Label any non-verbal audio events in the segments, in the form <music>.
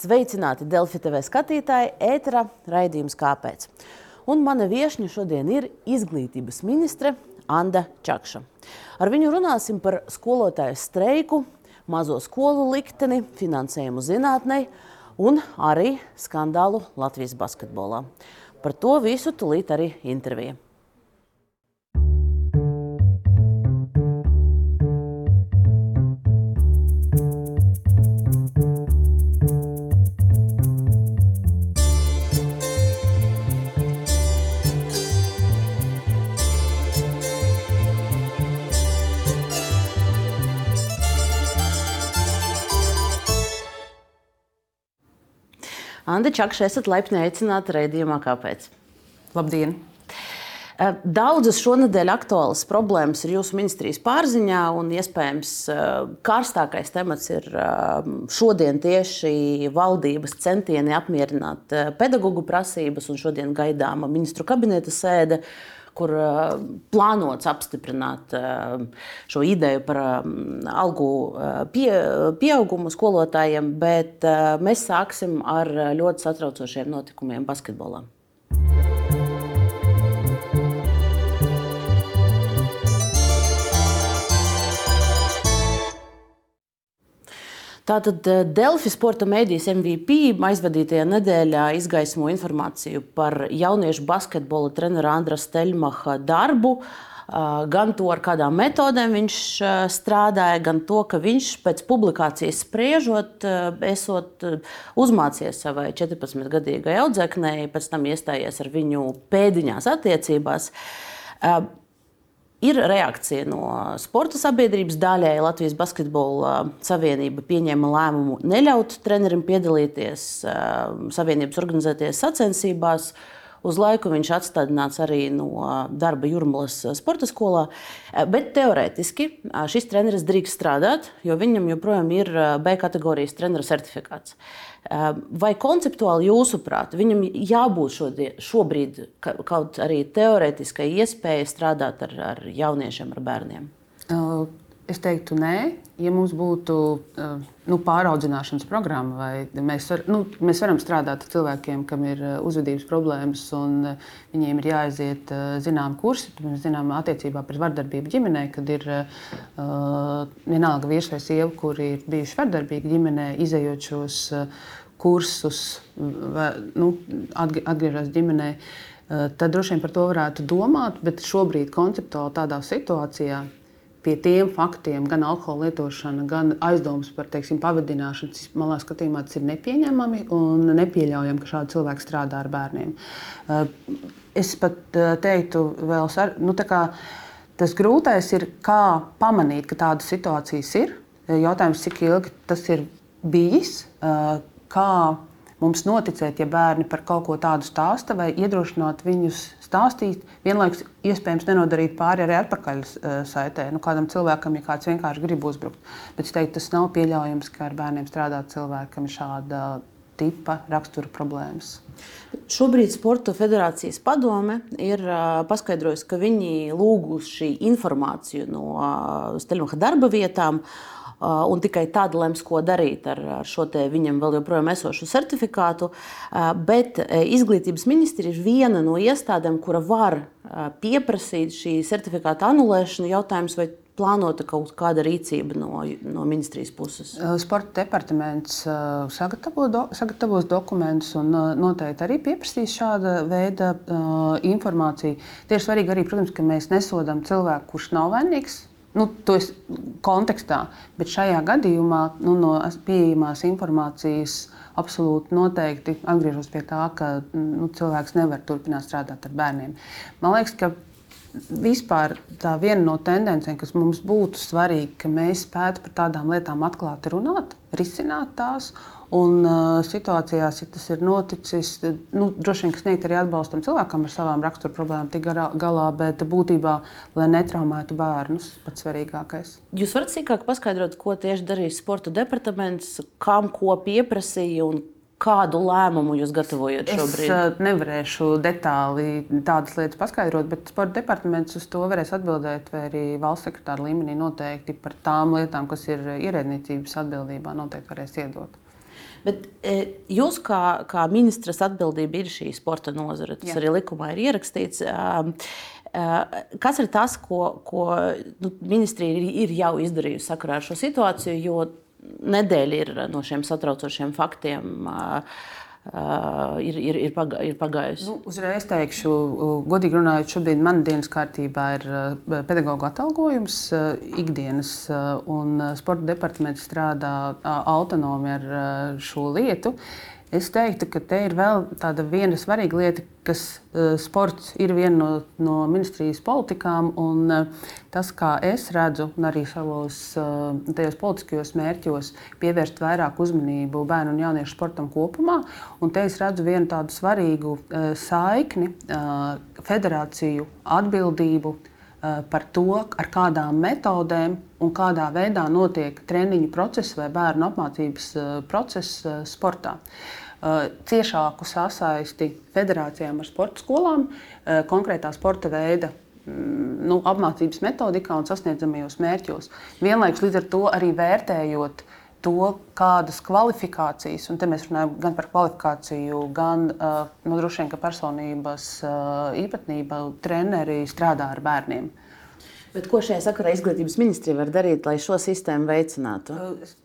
Sveicināti Delfi TV skatītāji, ētera raidījums Kāpēc? Un mana viesņa šodien ir izglītības ministre Anna Čakša. Ar viņu runāsim par skolotāju streiku, mazo skolu likteni, finansējumu zinātnei un arī skandālu Latvijas basketbolā. Par to visu tulīt arī intervija. Andi Čakša, esat laipni aicināti raidījumā. Kāpēc? Labdien! Eh, daudzas šonadēļ aktuālas problēmas ir jūsu ministrijas pārziņā, un iespējams eh, karstākais temats ir eh, šodien tieši valdības centieni apmierināt pedagoģu prasības, un šodien gaidāma ministru kabineta sēde kur plānots apstiprināt šo ideju par algu pie, pieaugumu skolotājiem, bet mēs sāksim ar ļoti satraucošiem notikumiem basketbolā. Tātad Delfi sporta mēdīs MVP aizvadītajā nedēļā izgaismo informāciju par jauniešu basketbola trenera Andra Steļmaha darbu. Gan to, ar kādām metodēm viņš strādāja, gan to, ka viņš pēc publikācijas spriežot, esot uzmācījies savai 14-gadīgai audzēknei, pēc tam iestājies ar viņu pēdiņās attiecībās. Ir reakcija no sporta sabiedrības daļai. Latvijas Basketbola Savienība pieņēma lēmumu neļaut trenerim piedalīties Savienības organizētajās sacensībās. Uz laiku viņš atstādināts arī no darba Jurmalas sporta skolā. Bet teorētiski šis treneris drīkst strādāt, jo viņam joprojām ir B kategorijas treneru certifikāts. Vai konceptuāli jūsuprāt, viņam jābūt šodien, šobrīd kaut arī teorētiskai iespējai strādāt ar, ar jauniešiem, ar bērniem? Es teiktu, nē, ja mums būtu nu, pāraudzināšanas programma, vai mēs, var, nu, mēs varam strādāt ar cilvēkiem, kam ir uzvedības problēmas, un viņiem ir jāaiziet zināmi kursi. Mēs zinām, attiecībā pret vardarbību ģimenē, kad ir uh, vienalga vīrs vai sieva, kuri ir bijuši vardarbīgi ģimenē, izējot šos kursus, vai, nu, atgriežas ģimenē. Tad droši vien par to varētu domāt, bet šobrīd konceptuāli tādā situācijā pie tiem faktiem, gan alkohola lietošana, gan aizdomas par teiksim, pavadināšanu, manā skatījumā tas ir nepieņemami un nepieļaujami, ka šādi cilvēki strādā ar bērniem. Eh, es pat eh, teiktu, vēl sar, nu, kā, tas grūtais ir, kā pamanīt, ka tādas situācijas ir. Jautājums, cik ilgi tas ir bijis, eh, kā mums noticēt, ja bērni par kaut ko tādu stāsta, vai iedrošināt viņus stāstīt, vienlaikus iespējams nenodarīt pāri arī atpakaļ uh, saitē. Nu, kādam cilvēkam, ja kāds vienkārši grib uzbrukt. Bet es teiktu, tas nav pieļaujams, ka ar bērniem strādā cilvēki, kam ir šāda tipa rakstura problēmas. Šobrīd Sporta federācijas padome ir uh, paskaidrojusi, ka viņi lūguši informāciju no uh, Steļmaha darba vietām. Uh, un tikai tad lems, ko darīt ar, ar šo viņam vēl joprojām esošu certifikātu. Uh, bet uh, izglītības ministrija ir viena no iestādēm, kura var pieprasīt šī certifikāta anulēšanu. Jautājums, vai plānota kaut kāda rīcība no, no ministrijas puses? Sporta departaments sagatavo do, sagatavos dokumentus un noteikti arī pieprasīs šāda veida uh, informāciju. Tie ir svarīgi arī, protams, ka mēs nesodām cilvēku, kurš nav vainīgs Nu, to ir kontekstā, bet šajā gadījumā nu, no pieejamās informācijas absolūti noteikti atgriežos pie tā, ka nu, cilvēks nevar turpināt strādāt ar bērniem. Man liekas, ka vispār tā viena no tendencēm, kas mums būtu svarīga, ka mēs spētu par tādām lietām atklāti runāt, risināt tās Un uh, situācijās, ja tas ir noticis, nu, droši vien sniegt arī atbalstam cilvēkam ar savām rakstura problēmām, tik galā, bet būtībā, lai netraumētu bērnus, pats svarīgākais. Jūs varat sīkāk paskaidrot, ko tieši darīs sporta departaments, kam ko pieprasīja un Kādu lēmumu jūs gatavojat šobrīd? Es nevarēšu detāli tādas lietas paskaidrot, bet sporta departaments uz to varēs atbildēt, vai arī valsts sekretāra līmenī noteikti par tām lietām, kas ir ierēdniecības atbildībā, noteikti varēs iedot. Bet jūs, kā, kā ministras atbildība, ir šī sporta nozare. Tas Jā. arī likumā ir ierakstīts. Kas ir tas, ko, ko nu, ministrija ir, ir jau izdarījusi sakarā ar šo situāciju? Jo nedēļa ir no šiem satraucošiem faktiem. Uh, Uh, ir, ir, ir, paga, ir pagājusi. Nu, uzreiz teikšu, godīgi runājot, šobrīd manā dienas kārtībā ir uh, pedagoģa atalgojums uh, ikdienas, un sporta departaments strādā autonomi ar šo lietu. Es teiktu, ka te ir vēl tāda viena svarīga lieta, kas uh, sports ir viena no, no ministrijas politikām. Un, uh, tas, kā es redzu, un arī savos uh, politiskajos mērķos, pievērst vairāk uzmanību bērnu un jauniešu sportam kopumā. Un te es redzu vienu tādu svarīgu uh, saikni, uh, federāciju atbildību par to, ar kādām metodēm un kādā veidā notiek treniņu process vai bērnu apmācības process sportā. Ciešāku sasaisti federācijām ar sporta skolām, konkrētā sporta veida mm, nu, apmācības metodikā un sasniedzamajos mērķos. Vienlaikus līdz ar to arī vērtējot to, kādas kvalifikācijas, un te mēs runājam gan par kvalifikāciju, gan uh, nu, droši vien personības īpatnība, treneri strādā ar bērniem. Bet ko šajā sakarā izglītības ministrija var darīt, lai šo sistēmu veicinātu?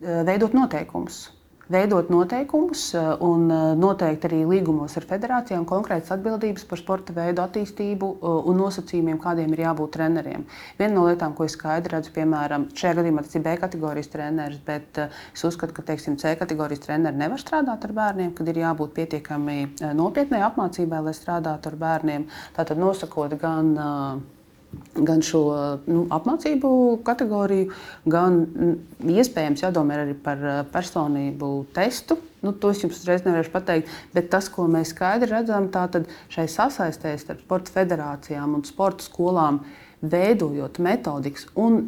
Veidot noteikumus veidot noteikumus eh, un eh, noteikti arī līgumos ar federācijām konkrētas atbildības par sporta veidu attīstību eh, un nosacījumiem, kādiem ir jābūt treneriem. Viena no lietām, ko es skaidri redzu, piemēram, šajā gadījumā tas ir B kategorijas treneris, bet es uzskatu, ka teiksim, C kategorijas treneri nevar strādāt ar bērniem, kad ir jābūt pietiekami nopietnai apmācībai, lai strādātu ar bērniem. Tātad nosakot gan uh, gan šo nu, apmācību kategoriju, gan iespējams jādomā arī par eh, personību testu. Nu, to es jums uzreiz nevaru pateikt, bet tas, ko mēs skaidri redzam, tātad šai sasaistē starp sporta federācijām un sporta skolām, veidojot metodikas un,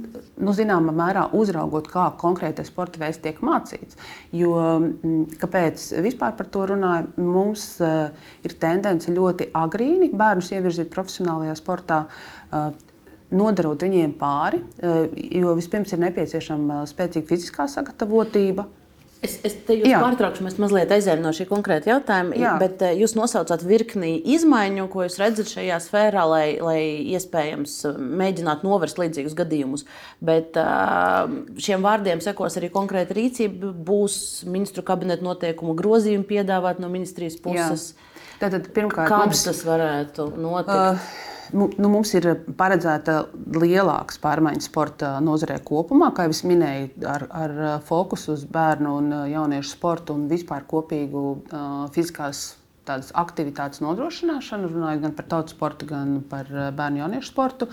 nu, zināmā mērā, uzraugot, kā konkrētais sporta veids tiek mācīts. Jo, mm, kāpēc vispār par to runāju? Mums uh, ir tendence ļoti agrīni bērnus ievirzīt profesionālajā sportā. Uh, nodarot viņiem pāri, eh, jo vispirms ir nepieciešama spēcīga fiziskā sagatavotība. Es, es te jūs Jā. pārtraukšu, mēs mazliet aizējām no šī konkrēta jautājuma, Jā. bet eh, jūs nosaucāt virkni izmaiņu, ko jūs redzat šajā sfērā, lai, lai iespējams mēģinātu novērst līdzīgus gadījumus. Bet eh, šiem vārdiem sekos arī konkrēta rīcība, būs ministru kabineta noteikumu grozījumi piedāvāt no ministrijas puses. Jā. Tātad, pirmkārt, Kāds mums... tas varētu notikt? Uh, Nu, mums ir paredzēta lielāka pārmaiņa sporta nozarē kopumā, kā jau minēju, ar, ar fokusu uz bērnu un jauniešu sportu un vispār kopīgu uh, fiziskās tādas aktivitātes nodrošināšanu, runājot gan par tautas sportu, gan par bērnu jauniešu sportu.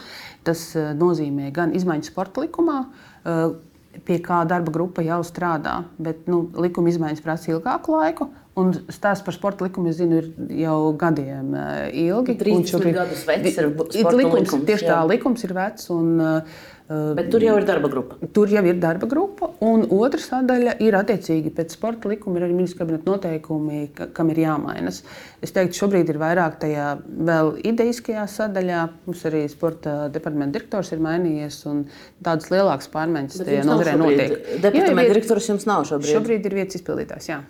Tas nozīmē gan izmaiņas sporta likumā. Uh, pie kā darba grupa jau strādā, bet nu, likuma izmaiņas prasa ilgāku laiku. Un stāsts par sporta likumu, es zinu, ir jau gadiem uh, ilgi. 30 šobrīd, gadus vecs ir sporta likums. likums tieši jā. tā, likums ir vecs. Un, uh, Bet tur jau ir darba grupa. Tur jau ir darba grupa. Un otra sadaļa ir attiecīgi pēc sporta likuma, ir arī ministra kabineta noteikumi, ka, kam ir jāmainas. Es teiktu, šobrīd ir vairāk tajā vēl ideiskajā sadaļā. Mums arī sporta departamenta direktors ir mainījies, un tādas lielākas pārmaiņas tajā nozarē notiek. Departamenta direktors jums nav šobrīd? Šobrīd ir vietas izpildītājs. Jā.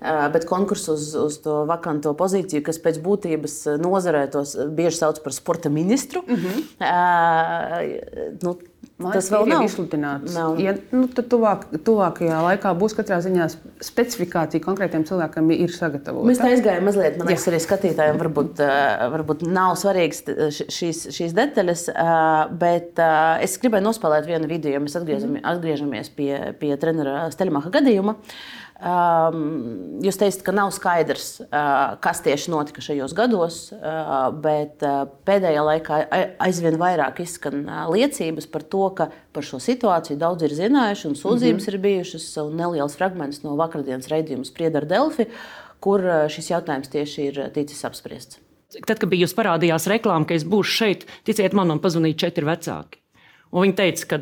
Bet konkursu uz, uz to vakanto pozīciju, kas pēc būtības nozarē tos bieži sauc par sporta ministru, mm -hmm. nu, Man tas vēl nav izsludināts. Ja, nu, tad tuvāk, tuvākajā laikā būs katrā ziņā specifikācija konkrētiem cilvēkiem ir sagatavota. Mēs tā aizgājām mazliet, man liekas, arī skatītājiem varbūt, varbūt nav svarīgas šīs, šīs detaļas, bet es gribēju nospēlēt vienu video, jo mēs atgriežamies, atgriežamies pie, pie trenera Steļmaha gadījuma. Um, jūs teicat, ka nav skaidrs, uh, kas tieši notika šajos gados, uh, bet uh, pēdējā laikā aizvien vairāk izskan uh, liecības par to, ka par šo situāciju daudz ir zinājuši un sūdzības mm -hmm. ir bijušas. Neliels fragments no vakardienas raidījuma Sprieda ar Delfi, kur uh, šis jautājums tieši ir ticis apspriests. Tad, kad bija parādījās reklāma, ka es būšu šeit, ticiet man, man pazvanīja četri vecāki. Un viņi teica, ka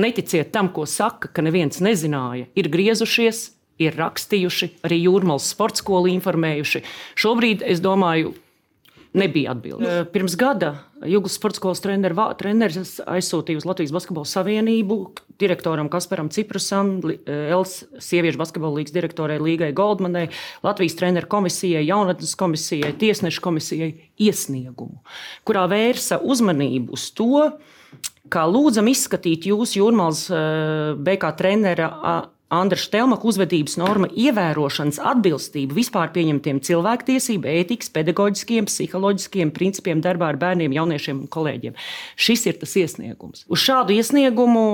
Neticiet tam, ko saka, ka neviens nezināja. Ir griezušies, ir rakstījuši, arī jūrmālas sporta skolu informējuši. Šobrīd es domāju, nebija atbildīgs. Pirms gada Jūgas sporta skolas treneris aizsūtīja uz Latvijas Basketbola Savienību direktoram Kasparam Ciprusam, Els sieviešu basketbola līgas direktorai Līgai Goldmanai, Latvijas treneru komisijai, jaunatnes komisijai, tiesnešu komisijai iesniegumu, kurā vērsa uzmanību uz to, kā lūdzam izskatīt jūsu jūrmālas BK trenera Andra Štelmaka uzvedības norma ievērošanas atbilstību vispār pieņemtiem cilvēktiesību, ētikas, pedagoģiskiem, psiholoģiskiem principiem darbā ar bērniem, jauniešiem un kolēģiem. Šis ir tas iesniegums. Uz šādu iesniegumu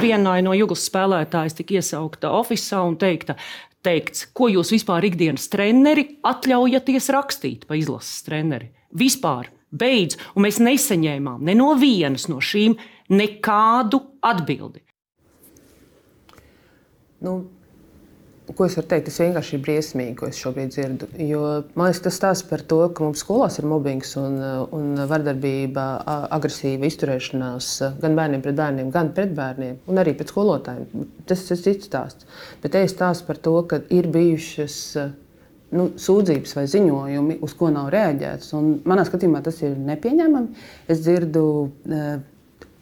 vienai no Juglas spēlētājas tika iesaukta oficiālā un teikta, teikts, ko jūs vispār ikdienas treneri atļaujaties rakstīt pa izlases treneri. Vispār beidz, un mēs nesaņēmām ne no vienas no šīm nekādu atbildi. Nu, Ko es varu teikt? Tas vienkārši ir briesmīgi, ko es šobrīd dzirdu. Jo, man liekas, tas stāsta par to, ka mums skolās ir mobbings un, un vardarbība, agresīva izturēšanās gan bērniem pret bērniem, gan pret bērniem, un arī pret skolotājiem. Tas ir cits stāsts. Bet te ir stāsts par to, ka ir bijušas nu, sūdzības vai ziņojumi, uz ko nav reaģēts. Un manā skatījumā tas ir nepieņemami. Es dzirdu,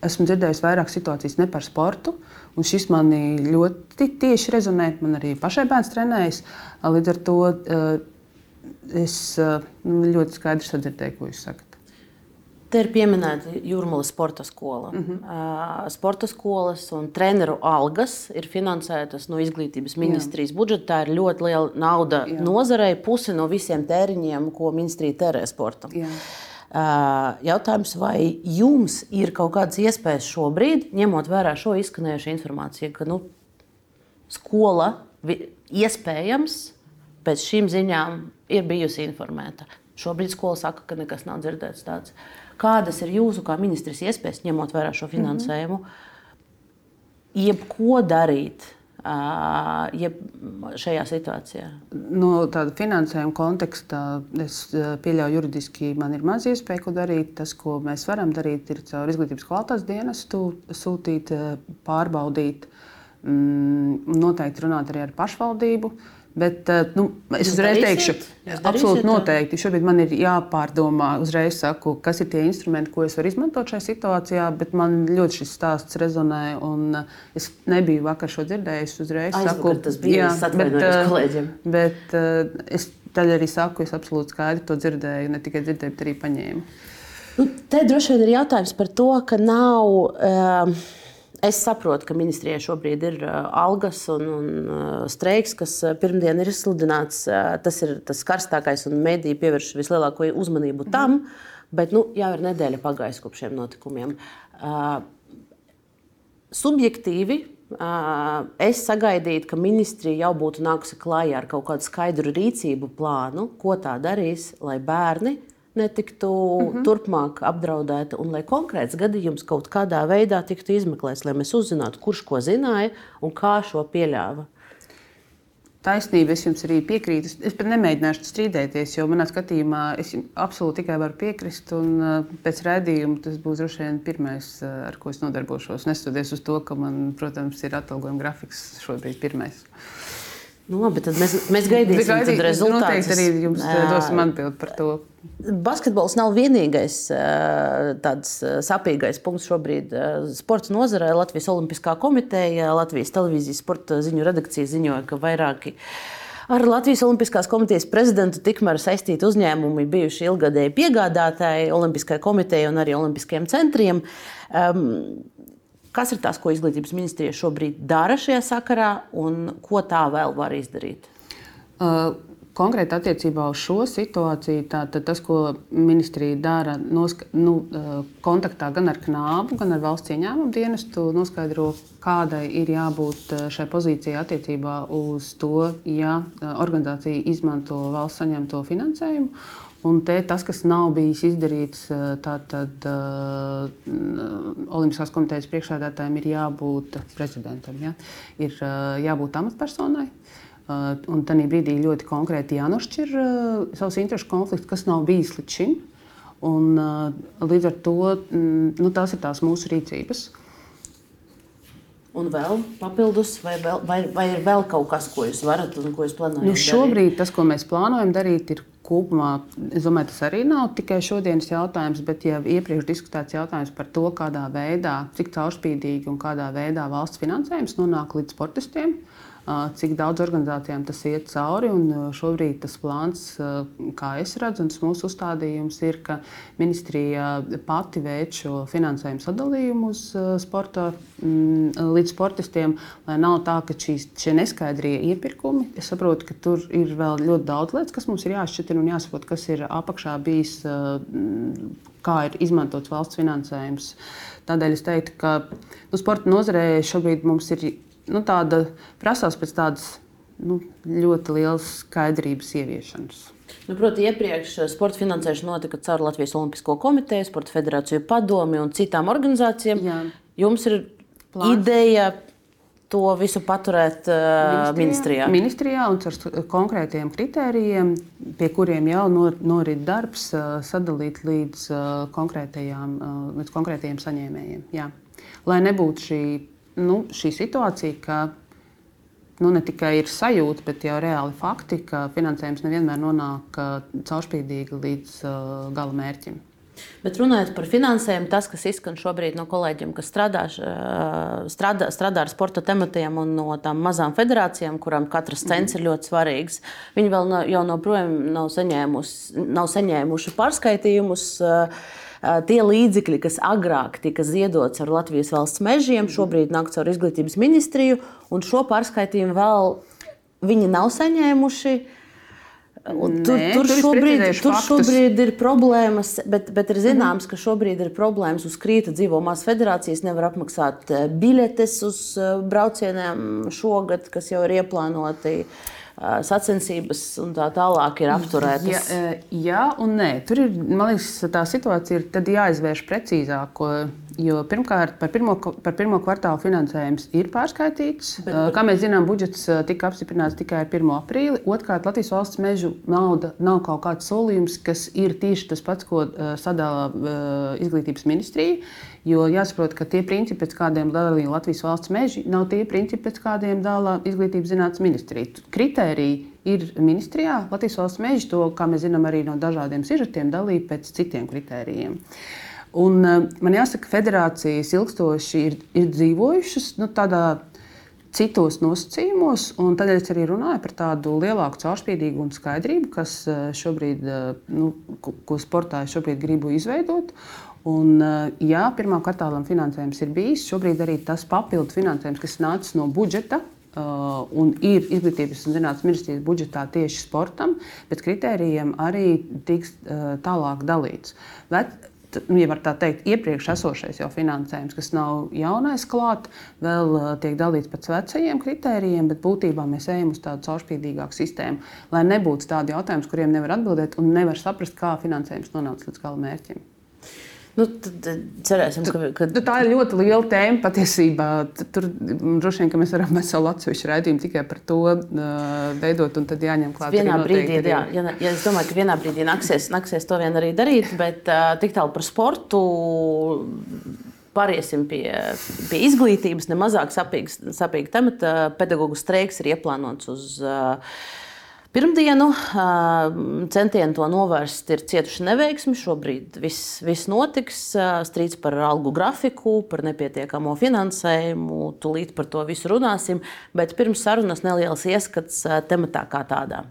esmu dzirdējis vairāk situācijas ne par sportu. Un šis man ļoti tieši rezonē. Man arī pašai bērns trenējas. Līdz ar to eh, es eh, nu, ļoti skaidri sadzirdēju, ko jūs sakat. Te ir pieminēta Jūrmālas sporta skola. Mm -hmm. Sporta skolas un treneru algas ir finansētas no izglītības ministrijas Jā. budžeta. Tā ir ļoti liela nauda Jā. nozarei, puse no visiem tēriņiem, ko ministrija tērē sportam. Jā. Jautājums, vai jums ir kaut kādas iespējas šobrīd, ņemot vērā šo izskanējušo informāciju, ka nu, skola iespējams pēc šīm ziņām ir bijusi informēta. Šobrīd skola saka, ka nekas nav dzirdēts tāds. Kādas ir jūsu kā ministrs iespējas, ņemot vērā šo finansējumu, mm -hmm. jebko darīt? ja šajā situācijā? No tāda finansējuma kontekstā es pieļauju, juridiski man ir maz iespēju ko darīt. Tas, ko mēs varam darīt, ir caur izglītības kvalitātes dienestu sūtīt, pārbaudīt, mm, noteikti runāt arī ar pašvaldību. Bet eh, nu, es uzreiz teikšu, absolūti noteikti. Šobrīd man ir jāpārdomā, uzreiz saku, kas ir tie instrumenti, ko es varu izmantot šajā situācijā. Bet man ļoti šis stāsts rezonē, un eh, es nebiju vakar šo dzirdējis. Uzreiz Aizvakar, saku, tas bija bet, eh, kolēģiem. Bet es tad arī saku, es absolūti skaidri to dzirdēju, ne tikai dzirdēju, bet arī paņēmu. Nu, te droši vien ir jautājums par to, ka nav. Uh, Es saprotu, ka ministrijai šobrīd ir uh, algas un, un uh, streiks, kas uh, pirmdien ir izsludināts. Tas ir tas karstākais, un mediji pievērš vislielāko uzmanību tam. Mm. Bet nu, jau ir nedēļa pagājusi kopš šiem notikumiem. Subjektīvi es sagaidītu, ka ministrija jau būtu nākusi klajā ar kaut kādu skaidru rīcību plānu, ko tā darīs, lai bērni netiktu mhm. -huh. turpmāk apdraudēta un lai konkrēts gadījums kaut kādā veidā tiktu izmeklēts, lai mēs uzzinātu, kurš ko zināja un kā šo pieļāva. Taisnība, es jums arī piekrītu. Es pat nemēģināšu strīdēties, jo manā skatījumā es absolūti tikai varu piekrist. Un uh, pēc redzējuma tas būs droši vien pirmais, uh, ar ko es nodarbošos. Neskatoties uz to, ka man, protams, ir atalgojuma grafiks šobrīd pirmais. Nu, labi, tad mēs, mēs gaidīsim Gaidīt, rezultātus. Noteikti arī jums dosim atbildi par to. Basketbols nav vienīgais tāds sapīgais punkts šobrīd sporta nozarē. Latvijas Olimpiskā komiteja, Latvijas televīzijas sporta ziņu redakcija ziņoja, ka vairāki ar Latvijas Olimpiskās komitejas prezidentu tikmēr saistīti uzņēmumi bijuši ilgadēji piegādātāji Olimpiskajai komitejai un arī Olimpiskajiem centriem. Um, Kas ir tas, ko izglītības ministrija šobrīd dara šajā sakarā un ko tā vēl var izdarīt? Uh. Konkrēti attiecībā uz šo situāciju, tātad tas, ko ministrija dara, noska, nu, uh, kontaktā gan ar knābu, gan ar valsts ieņēmumu dienestu, noskaidro, kādai ir jābūt uh, šai pozīcijai attiecībā uz to, ja uh, organizācija izmanto valsts saņemto finansējumu. Un te tas, kas nav bijis izdarīts, tātad uh, Olimpiskās komitejas priekšsēdētājiem ir jābūt prezidentam, ja? ir uh, jābūt amatpersonai. Uh, un tajā brīdī ļoti konkrēti jānošķir uh, savus interešu konfliktus, kas nav bijis līdz šim. Un, uh, līdz ar to mm, nu, tās ir tās mūsu rīcības. Un vēl papildus, vai, vēl, vai, vai ir vēl kaut kas, ko jūs varat un ko jūs plānojat? Nu, šobrīd tas, ko mēs plānojam darīt, ir kopumā. Es domāju, tas arī nav tikai šodienas jautājums, bet jau iepriekš diskutēts jautājums par to, kādā veidā, cik caurspīdīgi un kādā veidā valsts finansējums nonāk līdz sportistiem. Uh, cik daudz organizācijām tas iet cauri. Šobrīd tas plāns, kā es redzu, un tas mūsu uzstādījums ir, ka ministrija pati veic šo finansējumu sadalījumu uz sporta, mm, līdz sportistiem, lai nav tā, ka šīs, šie neskaidrie iepirkumi, es saprotu, ka tur ir vēl ļoti daudz lietas, kas mums ir jāšķitina un jāsaprot, kas ir apakšā bijis, kā ir izmantots valsts finansējums. Tādēļ es teiktu, ka nu, sporta nozarē šobrīd mums ir nu, tāda prasās pēc tādas nu, ļoti lielas skaidrības ieviešanas. Nu, Protams, iepriekš sporta finansēšana notika caur Latvijas Olimpisko komiteju, Sporta federāciju padomi un citām organizācijām. Jā. Jums ir Plāns. ideja to visu paturēt uh, ministrijā. Ministrijā un ar konkrētiem kritērijiem, pie kuriem jau nor, norit darbs, uh, sadalīt līdz, uh, konkrētajām, uh, līdz konkrētajiem saņēmējiem. Jā. Lai nebūtu šī nu, šī situācija, ka nu, ne tikai ir sajūta, bet jau reāli fakti, ka finansējums nevienmēr nonāk uh, caurspīdīgi līdz uh, gala mērķim. Bet runājot par finansējumu, tas, kas izskan šobrīd no kolēģiem, kas strādā, uh, strādā, strādā ar sporta tematiem un no tām mazām federācijām, kurām katrs cents ir ļoti svarīgs, viņi vēl no, joprojām nav, nav saņēmuši pārskaitījumus. Uh, tie līdzekļi, kas agrāk tika ziedots ar Latvijas valsts mežiem, šobrīd nāk caur izglītības ministriju, un šo pārskaitījumu vēl viņi nav saņēmuši. Un tur, Nē, tur, šobrīd, tur šobrīd ir problēmas, bet, bet ir zināms, ka šobrīd ir problēmas. Uz Krīta dzīvo mazas federācijas, nevar apmaksāt biļetes uz braucieniem šogad, kas jau ir ieplānoti. Sacensības un tā tālāk ir apturētas? Jā, jā un nē. Tur ir, man liekas, tā situācija ir jāizvērš precīzāk. Jo pirmkārt, par pirmo, par pirmo kvartālu finansējums ir pārskaitīts. Bet, Kā mēs zinām, budžets tika apstiprināts tikai 1. aprīlī. Otrkārt, Latvijas valsts mežu nauda nav kaut kāds solījums, kas ir tieši tas pats, ko sadala izglītības ministrija. Jo jāsaprot, ka tie principi, pēc kādiem dalīja Latvijas valsts meži, nav tie principi, pēc kādiem dala Izglītības zinātnes ministrija. Kritēriji ir ministrijā. Latvijas valsts meži to, kā mēs zinām, arī no dažādiem sižetiem dalīja pēc citiem kritērijiem. Un, man jāsaka, ka federācijas ilgstoši ir, ir dzīvojušas nu, tādā citos nosacījumos, un tādēļ es arī runāju par tādu lielāku caurspīdīgu un skaidrību, kas šobrīd, nu, ko sportā es šobrīd gribu izveidot. Un, eh, jā, pirmā kvartālam finansējums ir bijis. Šobrīd arī tas papildu finansējums, kas nācis no budžeta, Uh, un ir izglītības un zinātnīs ministrijas budžetā tieši sportam, bet kritērijiem arī tiks uh, tālāk dalīts. Bet, ja var tā teikt, iepriekš esošais jau finansējums, kas nav jaunais klāt, vēl uh, tiek dalīts pēc vecajiem kritērijiem, bet būtībā mēs ejam uz tādu caurspīdīgāku sistēmu, lai nebūtu tādi jautājumi, kuriem nevar atbildēt un nevar saprast, kā finansējums nonāca līdz gala mērķim. Nu, tad cerēsim, ka, ka... Tā ir ļoti liela tēma patiesībā. Tur droši vien mēs varam veselu atsevišķu raidījumu tikai par to veidot, un tad jāņem klāt. Vienā brīdī, jā, ja, ja es domāju, ka vienā brīdī nāksies, nāksies to vien arī darīt, bet tik tālu par sportu. Pāriesim pie, pie izglītības, ne mazāk sapīga temata. Pedagoģu streiks ir ieplānots uz uh, Pirmdienu centieni to novērst ir cietuši neveiksmi. Šobrīd viss, viss notiks. Strīds par algu grafiku, par nepietiekamo finansējumu. Tūlīt par to visu runāsim. Bet pirms sarunas neliels ieskats tematā kā tādā.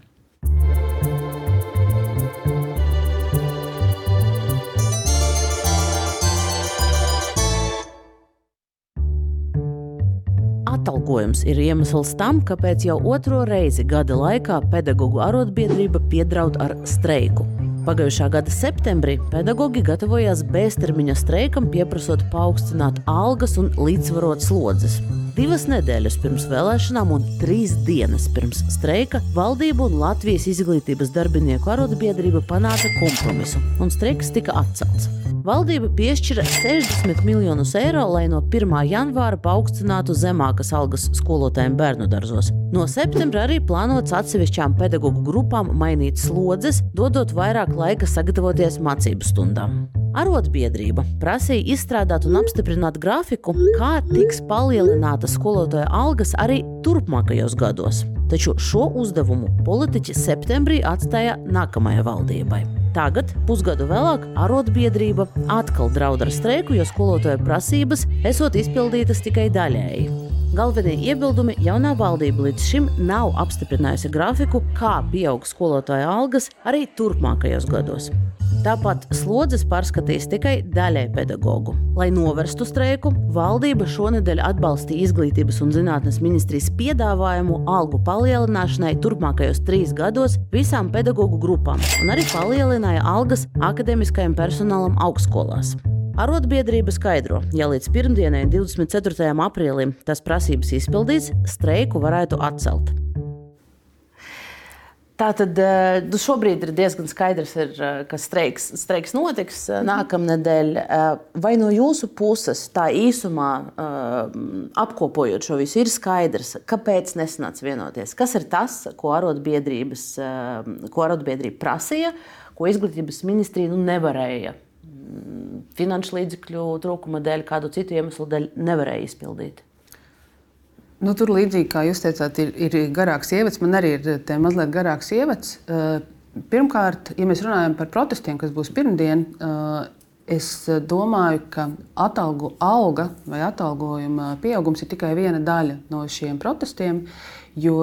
Atalgojums ir iemesls tam, kāpēc jau otro reizi gada laikā pedagoģu arotbiedrība piedraud ar streiku. Pagājušā gada septembrī pedagoģi gatavojās beztermiņa streikam, pieprasot paaugstināt algas un līdzsvarot slodzes. Divas nedēļas pirms vēlēšanām un trīs dienas pirms streika valdība un Latvijas izglītības darbinieku arotbiedrība panāca kompromisu, un streiks tika atcelts. Valdība piešķira 60 miljonus eiro, lai no 1. janvāra paaugstinātu zemākas algas skolotājiem bērnu dārzos. No septembra arī plānots atsevišķām pedagoģu grupām mainīt slodzes, dodot vairāk laika sagatavoties mācību stundām. Arotbiedrība prasīja izstrādāt un apstiprināt grafiku, kā tiks palielinātas skolotāja algas arī turpmākajos gados. Taču šo uzdevumu politiķi septembrī atstāja nākamajai valdībai. Tagad, pusgadu vēlāk, arotbiedrība atkal draud ar streiku, jo skolotāja prasības esot izpildītas tikai daļēji. Galvenie iebildumi jaunā valdība līdz šim nav apstiprinājusi grafiku, kā pieaug skolotāja algas arī turpmākajos gados. Tāpat slodzes pārskatīs tikai daļai pedagoģu. Lai novērstu streiku, valdība šonadēļ atbalstīja izglītības un zinātnes ministrijas piedāvājumu algu palielināšanai turpmākajos trīs gados visām pedagoģu grupām un arī palielināja algas akadēmiskajam personālam augstskolās. Arotbiedrība skaidro, ja līdz pirmdienai, 24. aprīlim, tas prasības izpildīs, streiku varētu atcelt. Tā tad eh, nu, šobrīd ir diezgan skaidrs, ir, eh, ka streiks, streiks notiks eh, nākamnedēļ. Vai no jūsu puses, tā īsumā apkopojot šo visu, ir skaidrs, kāpēc nesanāca vienoties? Kas ir tas, ko arotbiedrība prasīja, ko izglītības ministrija nu, nevarēja finanšu līdzekļu trūkuma dēļ, kādu citu iemeslu dēļ nevarēja izpildīt? Nu, tur līdzīgi kā jūs teicāt, ir, ir garāks ievads. Man arī ir mazliet garāks ievads. Eh, pirmkārt, ja mēs runājam par protestiem, kas būs pirmdien, eh, es domāju, ka atalgu alga vai atalgojuma pieaugums ir tikai viena daļa no šiem protestiem. Jo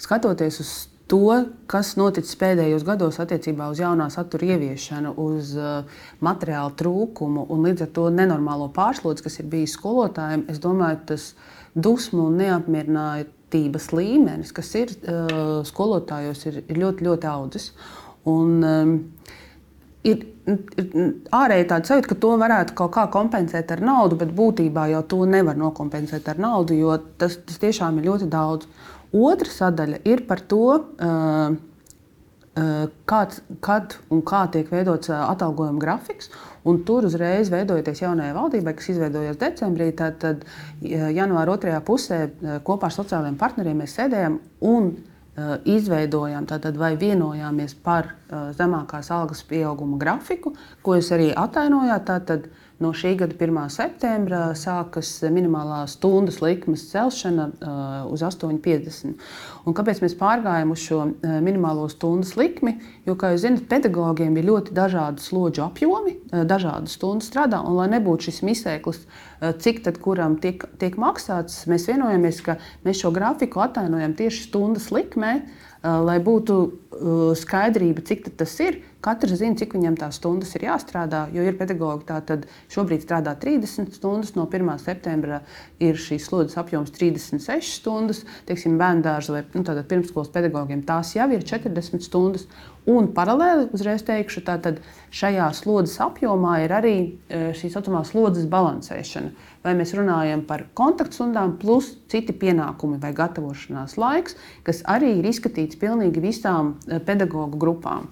skatoties uz to, kas noticis pēdējos gados attiecībā uz jaunā satura ieviešanu, uz uh, materiālu trūkumu un līdz ar to nenormālo pārslodzi, kas ir bijis skolotājiem, es domāju, tas dusmu un neapmierinātības līmenis, kas ir uh, skolotājos, ir, ir ļoti, ļoti audzis. Un, um, ir, ir ārēji tāda sajūta, ka to varētu kaut kā kompensēt ar naudu, bet būtībā jau to nevar nokompensēt ar naudu, jo tas, tas tiešām ir ļoti daudz. Otra sadaļa ir par to, uh, uh kāds, kad un kā tiek veidots uh, atalgojuma grafiks. Un tur uzreiz veidojoties jaunajai valdībai, kas izveidojās decembrī, tad, tad janvāra otrajā pusē kopā ar sociālajiem partneriem mēs sēdējām un uh, izveidojām tātad, vai vienojāmies par uh, zemākās algas pieauguma grafiku, ko jūs arī atainojāt. Tātad, No šī gada 1. septembra sākas minimālā stundas likmes celšana uh, uz 8,50. Un kāpēc mēs pārgājām uz šo uh, minimālo stundas likmi? Jo, kā jūs zināt, pedagogiem ir ļoti dažādi slodžu apjomi, uh, dažādas stundas strādā. Un, lai nebūtu šis misēklis, cik tad kuram tiek, tiek maksāts, mēs vienojamies, ka mēs šo grafiku atainojam tieši stundas likmē, lai būtu skaidrība, cik tas ir. Katrs zina, cik viņam tās stundas ir jāstrādā, jo ir pedagogi, tātad šobrīd strādā 30 stundas, no 1. septembra ir šīs slodzes apjoms 36 stundas, teiksim, bērnu dārza vai nu, pirmsskolas pedagogiem tās jau ir 40 stundas. Un paralēli uzreiz teikšu, ka šajā slodzes apjomā ir arī e, šī saucamā slodzes balansēšana. Vai mēs runājam par kontaktstundām, plus citi pienākumi vai gatavošanās laiks, kas arī ir izskatīts pilnīgi visām e, pedagoģu grupām.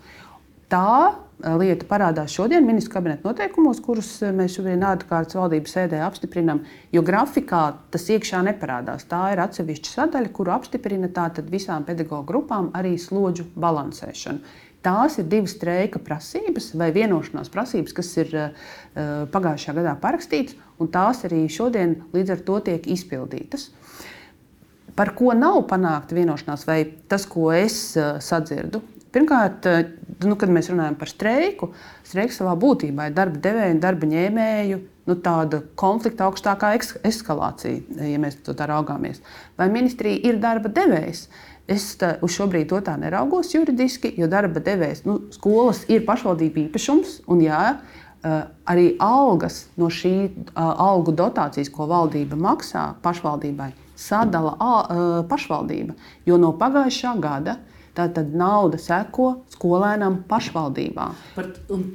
Tā eh, lieta parādās šodien ministru kabineta noteikumos, kurus eh, mēs šodien ārkārtas valdības sēdē apstiprinām, jo grafikā tas iekšā neparādās. Tā ir atsevišķa sadaļa, kuru apstiprina tātad visām pedagoģu grupām arī slodžu balansēšanu. Tās ir divas streika prasības vai vienošanās prasības, kas ir uh, pagājušajā gadā parakstītas, un tās arī šodien līdz ar to tiek izpildītas. Par ko nav panākta vienošanās, vai tas, ko es uh, sadzirdu, Pirmkārt, eh, nu, kad mēs runājam par streiku, streiks savā būtībā ir darba devēja un darba ņēmēju nu, konflikta augstākā eskalācija, ja mēs to tā raugāmies. Vai ministrija ir darba devējs? Es tā, uz šo brīdi to tā neraugos juridiski, jo darba devējs, nu, skolas ir pašvaldība īpašums, un jā, eh, arī algas no šī algu dotācijas, ko valdība maksā pašvaldībai, sadala pašvaldība. Jo no pagājušā gada Tātad nauda seko skolēnam pašvaldībā. Par,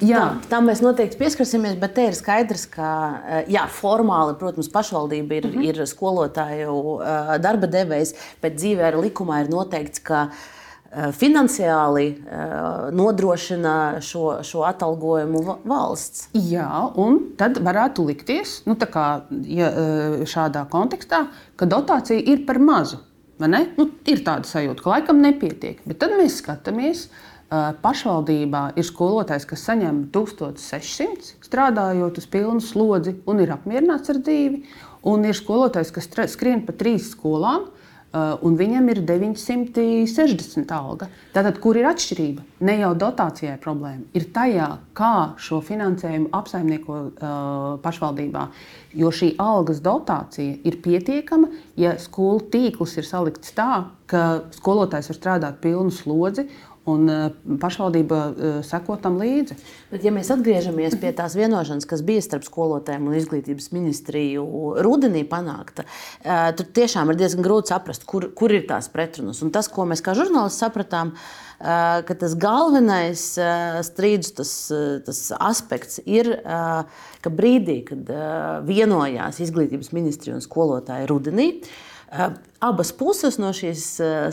jā, tam mēs noteikti pieskarsimies, bet te ir skaidrs, ka eh, jā, formāli, protams, pašvaldība ir, mm -hmm. ir skolotāju eh, darba devējs, bet dzīvē ar likumā ir noteikts, ka eh, finansiāli nodrošina šo, šo atalgojumu valsts. Jā, un tad varētu likties, nu, kā, ja, šādā kontekstā, ka dotācija ir par mazu. Nu, ir tāda sajūta, ka laikam nepietiek. Bet tad mēs skatāmies, pašvaldībā ir skolotājs, kas saņem 1600 strādājot uz pilnu slodzi un ir apmierināts ar dzīvi, un ir skolotājs, kas skrien pa trīs skolām. Un viņam ir 960 alga. Tātad, kur ir atšķirība? Ne jau dotācijai problēma, ir tajā, kā šo finansējumu apsaimnieko uh, pašvaldībā. Jo šī algas dotācija ir pietiekama, ja skolu tīkls ir salikts tā, ka skolotājs var strādāt pilnu slodzi un eh, pašvaldība eh, seko tam līdzi. Bet, ja mēs atgriežamies pie tās vienošanās, kas bija starp skolotājiem un izglītības ministriju rudenī panākta, eh, tad tiešām ir diezgan grūti saprast, kur, kur ir tās pretrunas. Un tas, ko mēs kā žurnālisti sapratām, ka tas galvenais strīdus tas, tas aspekts ir, ka brīdī, kad vienojās izglītības ministrija un skolotāji rudenī, abas puses no šīs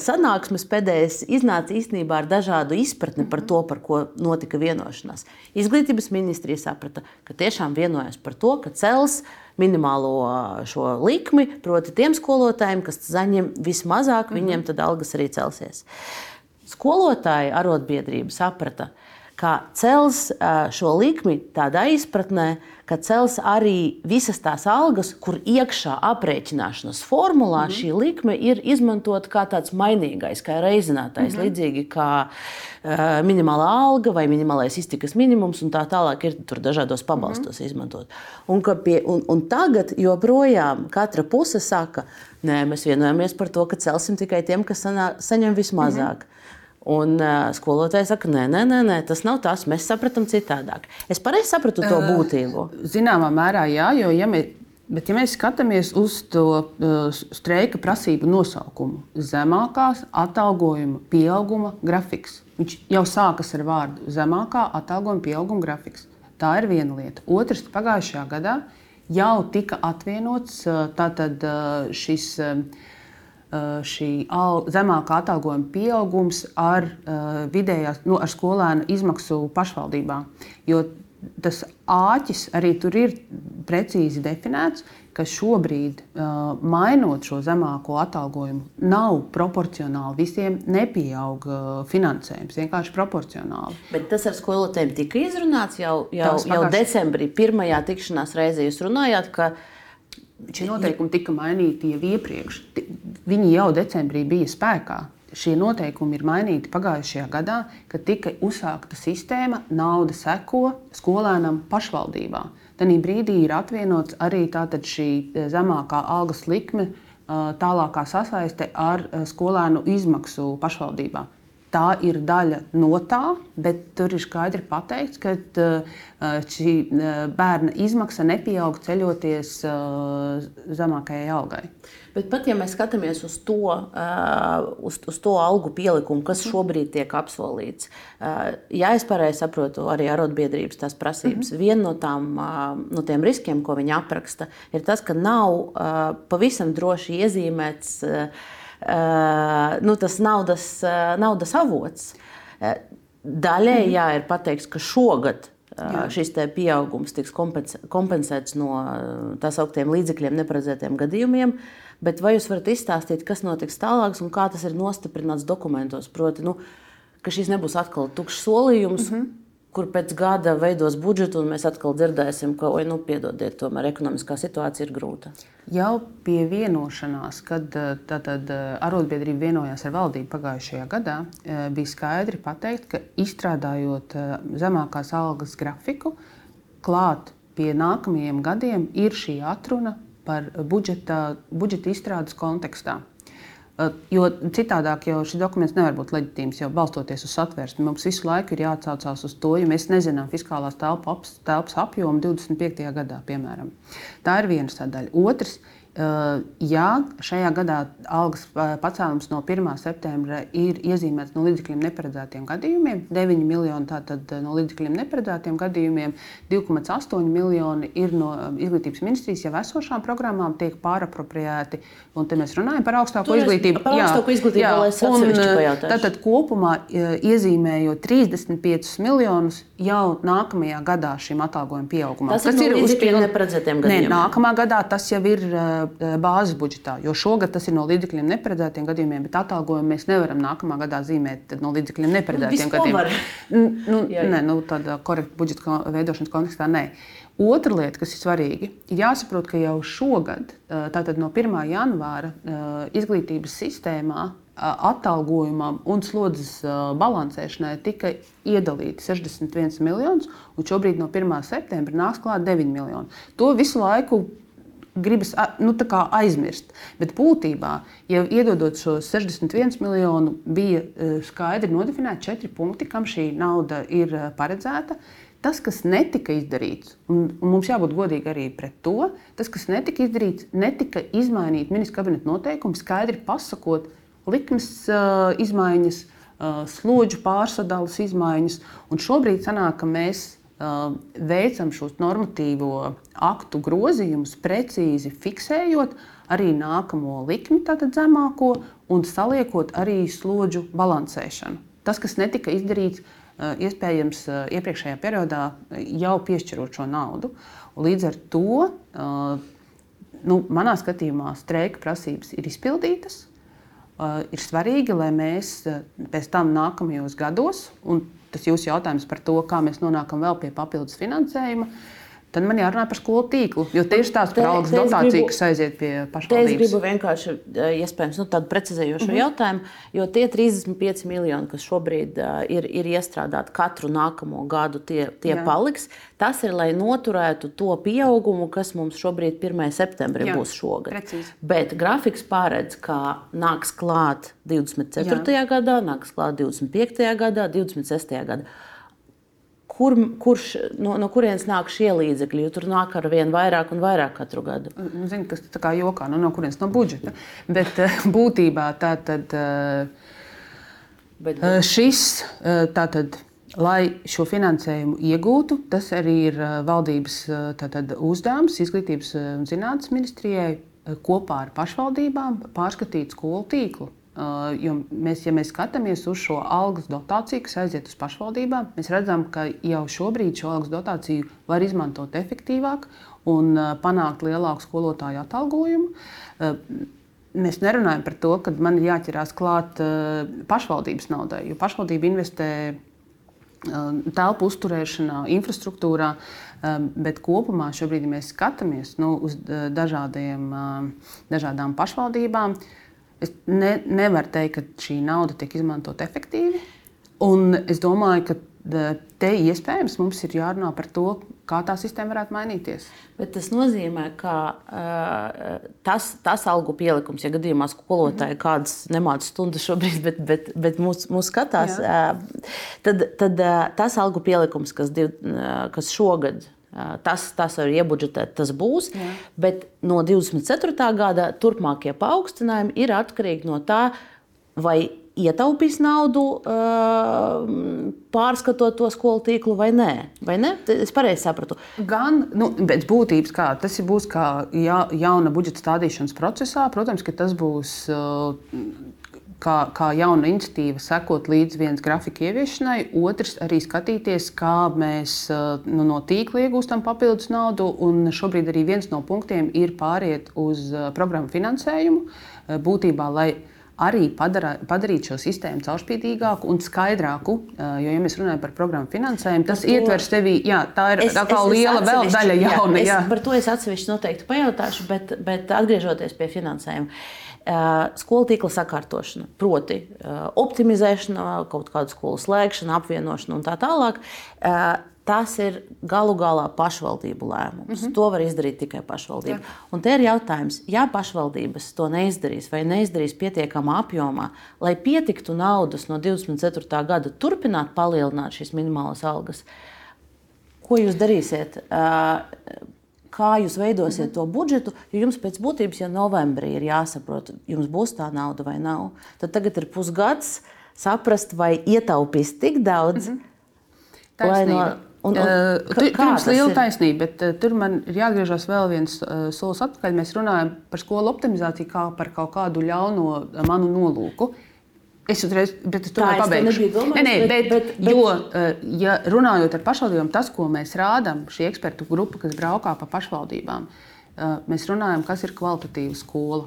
sanāksmes pēdējais iznāca īstenībā ar dažādu izpratni par to, par ko notika vienošanās. Izglītības ministrija saprata, ka tiešām vienojas par to, ka cels minimālo šo likmi, proti, tiem skolotājiem, kas saņem vismazāk, viņiem tad algas arī celsies. Skolotāji arotbiedrība saprata, ka cels šo likmi tādā izpratnē, ka cels arī visas tās algas, kur iekšā aprēķināšanas formulā mm -hmm. šī likme ir izmantota kā tāds mainīgais, kā reizinātais, mm -hmm. līdzīgi kā uh, minimālā alga vai minimālais iztikas minimums, un tā tālāk ir tur dažādos pabalstos mm -hmm. izmantot. Un, pie, un, un tagad joprojām katra puse saka, nē, mēs vienojamies par to, ka celsim tikai tiem, kas sanā, saņem vismazāk. Mm -hmm. Un uh, skolotāji saka, nē, nē, nē, nē, tas nav tas, mēs sapratām citādāk. Es pareizi sapratu to būtību. Zināmā mērā, jā, jo ja mēs, bet, ja mēs skatāmies uz to uh, streika prasību nosaukumu, zemākās atalgojuma pieauguma grafiks. Viņš jau sākas ar vārdu zemākā atalgojuma pieauguma grafiks. Tā ir viena lieta. Otrs, pagājušajā gadā jau tika atvienots uh, tātad, uh, šis. Uh, Eh, šī zemākā atalgojuma pieaugums ar, uh, vidējās, nu, ar skolēnu izmaksu pašvaldībā. Jo tas āķis arī tur ir precīzi definēts, ka šobrīd, uh, mainot šo zemāko atalgojumu, nav proporcionāli visiem nepieaug uh, finansējums. Vienkārši proporcionāli. Bet tas ar skolotājiem tika izrunāts jau, jau, jau decembrī, pirmajā tikšanās reizē. Jūs runājāt, Šie noteikumi tika mainīti jau iepriekš. Viņi jau decembrī bija spēkā. Šie noteikumi ir mainīti pagājušajā gadā, kad tika uzsākta sistēma nauda seko skolēnam pašvaldībā. Tanī brīdī ir atvienots arī šī zemākā algas likme, tālākā sasaiste ar skolēnu izmaksu pašvaldībā. Tā ir daļa no tā, bet tur ir skaidri pateikts, ka uh, šī uh, bērna izmaksa nepieaug ceļoties uh, zemākajai algai. Bet pat ja mēs skatāmies uz to, uz, uz to algu pielikumu, kas šobrīd tiek apsolīts, ja es pareizi saprotu, arī arotbiedrības tās prasības, mm -hmm. viena no, tām, no tiem riskiem, ko viņi apraksta, ir tas, ka nav pavisam droši iezīmēts Eh, nu, tas naudas, eh, naudas avots. Eh, daļēji mhm. jā, ir pateikts, ka šogad Jā. šis pieaugums tiks kompensēts no tā sauktiem līdzekļiem, neparedzētiem gadījumiem. Bet vai jūs varat izstāstīt, kas notiks tālāk un kā tas ir nostiprināts dokumentos? Proti, nu, ka šis nebūs atkal tukšs solījums, mm -hmm kur pēc gada veidos budžetu, un mēs atkal dzirdēsim, ka, oi, nu, piedodiet, tomēr ekonomiskā situācija ir grūta. Jau pie vienošanās, kad eh, tātad, eh, arotbiedrība vienojās ar valdību pagājušajā gadā, eh, bija skaidri pateikt, ka izstrādājot zemākās algas grafiku, klāt pie nākamajiem gadiem ir šī atruna par budžeta, budžeta izstrādes kontekstā. Jo citādāk jau šis dokuments nevar būt leģitīms, jau balstoties uz satversmi. Mums visu laiku ir jāatsaucās uz to, jo mēs nezinām fiskālās telpas apjomu 25. gadā, piemēram. Tā ir viena sadaļa. Otrs, Ja šajā gadā algas pacēlums no 1. septembra ir iezīmēts no līdzekļiem neparedzētiem gadījumiem, 9 miljoni tātad no līdzekļiem neparedzētiem gadījumiem, 2,8 miljoni ir no izglītības ministrijas jau esošām programmām, tiek pārapropriēti. Un te mēs runājam par augstāko Tur izglītību. Par augstāko izglītību jā, un, tātad kopumā iezīmējot 35 miljonus, jau nākamajā gadā šim atalgojuma pieaugumam. Tas, tas ir no līdzekļiem neparedzētiem gadījumiem. Nē, nākamā gadā tas jau ir uh, bāzes budžetā, jo šogad tas ir no līdzekļiem neparedzētiem gadījumiem, bet atalgojumu mēs nevaram nākamā gadā zīmēt no līdzekļiem neparedzētiem nu, gadījumiem. <laughs> Nu, jā, jā. Nē, nu, tādā korekta budžeta veidošanas kontekstā nē. Otra lieta, kas ir svarīga, ir jāsaprot, ka jau šogad, tātad no 1. janvāra, izglītības sistēmā atalgojumam un slodzes balansēšanai tika iedalīti 61 miljonus, un šobrīd no 1. septembra nāks klāt 9 miljoni. To visu laiku gribas nu, aizmirst. Bet būtībā, ja iedodot šo 61 miljonu, bija skaidri nodefinēti četri punkti, kam šī nauda ir paredzēta. Tas, kas netika izdarīts, un, un mums jābūt godīgi arī pret to, tas, kas netika izdarīts, netika izmainīt ministra kabineta noteikumu, skaidri pasakot, likmes uh, izmaiņas, uh, slodžu pārsadalas izmaiņas. Un šobrīd sanāk, ka mēs uh, veicam šos normatīvo aktu grozījumus, precīzi fiksējot arī nākamo likmi, tātad zemāko, un saliekot arī slodžu balansēšanu. Tas, kas netika izdarīts, iespējams, iepriekšējā periodā jau piešķirot šo naudu. Līdz ar to, nu, manā skatījumā, streika prasības ir izpildītas ir svarīgi, lai mēs pēc tam nākamajos gados, un tas jūsu jautājums par to, kā mēs nonākam vēl pie papildus finansējuma, Tad man jārunā par skolu tīklu, jo tieši par algas dotāciju, gribu, kas aiziet pie pašvaldības. Es gribu vienkārši, iespējams, nu, tādu precizējošu mm -hmm. jautājumu, jo tie 35 miljoni, kas šobrīd uh, ir, ir iestrādāti katru nākamo gadu, tie, tie Jā. paliks. Tas ir, lai noturētu to pieaugumu, kas mums šobrīd 1. septembrī Jā, būs šogad. Precīzi. Bet grafiks paredz, ka nāks klāt 24. Jā. gadā, nāks klāt 25. gadā, 26. gadā kur, kurš, no, no kurienes nāk šie līdzekļi? Tur nāk ar vien vairāk un vairāk katru gadu. Nu, zinu, kas tā kā jokā, nu, no kurienes no budžeta. Bet eh, būtībā tā tad eh, bet, bet. Eh, šis tātad. Lai šo finansējumu iegūtu, tas arī ir valdības tātad, uzdevums Izglītības un zinātnes ministrijai kopā ar pašvaldībām pārskatīt skolu tīklu. Uh, jo mēs, ja mēs skatāmies uz šo algas dotāciju, kas aiziet uz pašvaldībām, mēs redzam, ka jau šobrīd šo algas dotāciju var izmantot efektīvāk un uh, panākt lielāku skolotāju atalgojumu. Uh, mēs nerunājam par to, ka man ir jāķerās klāt pašvaldības naudai, jo pašvaldība investē telpu uzturēšanā, infrastruktūrā, bet kopumā šobrīd, ja mēs skatāmies nu, uz dažādiem, dažādām pašvaldībām, Es ne, nevaru teikt, ka šī nauda tiek izmantota efektīvi. Un es domāju, ka te iespējams mums ir jārunā par to, kā tā sistēma varētu mainīties. Bet tas nozīmē, ka uh, tas, tas algu pielikums, ja gadījumā skolotāji mm -hmm. kādas nemāca stundas šobrīd, bet, bet, bet mūs, mūs skatās, Jā. uh, tad, tad uh, tas algu pielikums, kas, div, uh, kas šogad Tas, tas var iebudžetēt, tas būs. Jā. Bet no 24. gada turpmākie paaugstinājumi ir atkarīgi no tā, vai ietaupīs naudu, pārskatot to skolu tīklu vai nē. Vai ne? Es pareizi sapratu. Gan nu, pēc būtības, kā tas būs kā ja, jauna budžeta stādīšanas procesā, protams, ka tas būs kā, kā jauna iniciatīva, sekot līdz vienas grafika ieviešanai, otrs arī skatīties, kā mēs nu, no tīkla iegūstam papildus naudu. Un šobrīd arī viens no punktiem ir pāriet uz programmu finansējumu. Būtībā, lai arī padara, padarīt šo sistēmu caurspīdīgāku un skaidrāku. Jo, ja mēs runājam par programmu finansējumu, tas to, ietver sevi, jā, tā ir es, tā kā es, liela vēl daļa jauna. Jā, jā. Es, par to es atsevišķi noteikti pajautāšu, bet, bet atgriežoties pie finansējuma. Skolu tīkla sakārtošana, proti, optimizēšana, kaut kādu skolu slēgšana, apvienošana un tā tālāk. Tas ir galu galā pašvaldību lēmums. Mm -hmm. To var izdarīt tikai pašvaldība. Jā. Un te ir jautājums, ja pašvaldības to neizdarīs vai neizdarīs pietiekamā apjomā, lai pietiktu naudas no 24. gada turpināt palielināt šīs minimālās algas, ko jūs darīsiet? Kā jūs veidosiet mm -hmm. to budžetu, jo jums pēc būtības jau novembrī ir jāsaprot, jums būs tā nauda vai nav. Tad tagad ir pusgads saprast, vai ietaupīs tik daudz, mm -hmm. no. Un, un, uh, tur jums ir liela taisnība, bet uh, tur man ir jāatgriežas vēl viens uh, solis atpakaļ. Mēs runājam par skolu optimizāciju kā par kaut kādu ļauno uh, manu nolūku. Es uzreiz, bet es to Tā es to pabeigšu. domājis, Nē, nē, bet- bet, bet- jo, eh, ja runājot ar pašvaldībām, tas, ko mēs rādām, šī ekspertu grupa, kas braukā pa pašvaldībām, eh, mēs runājam, kas ir kvalitatīva skola.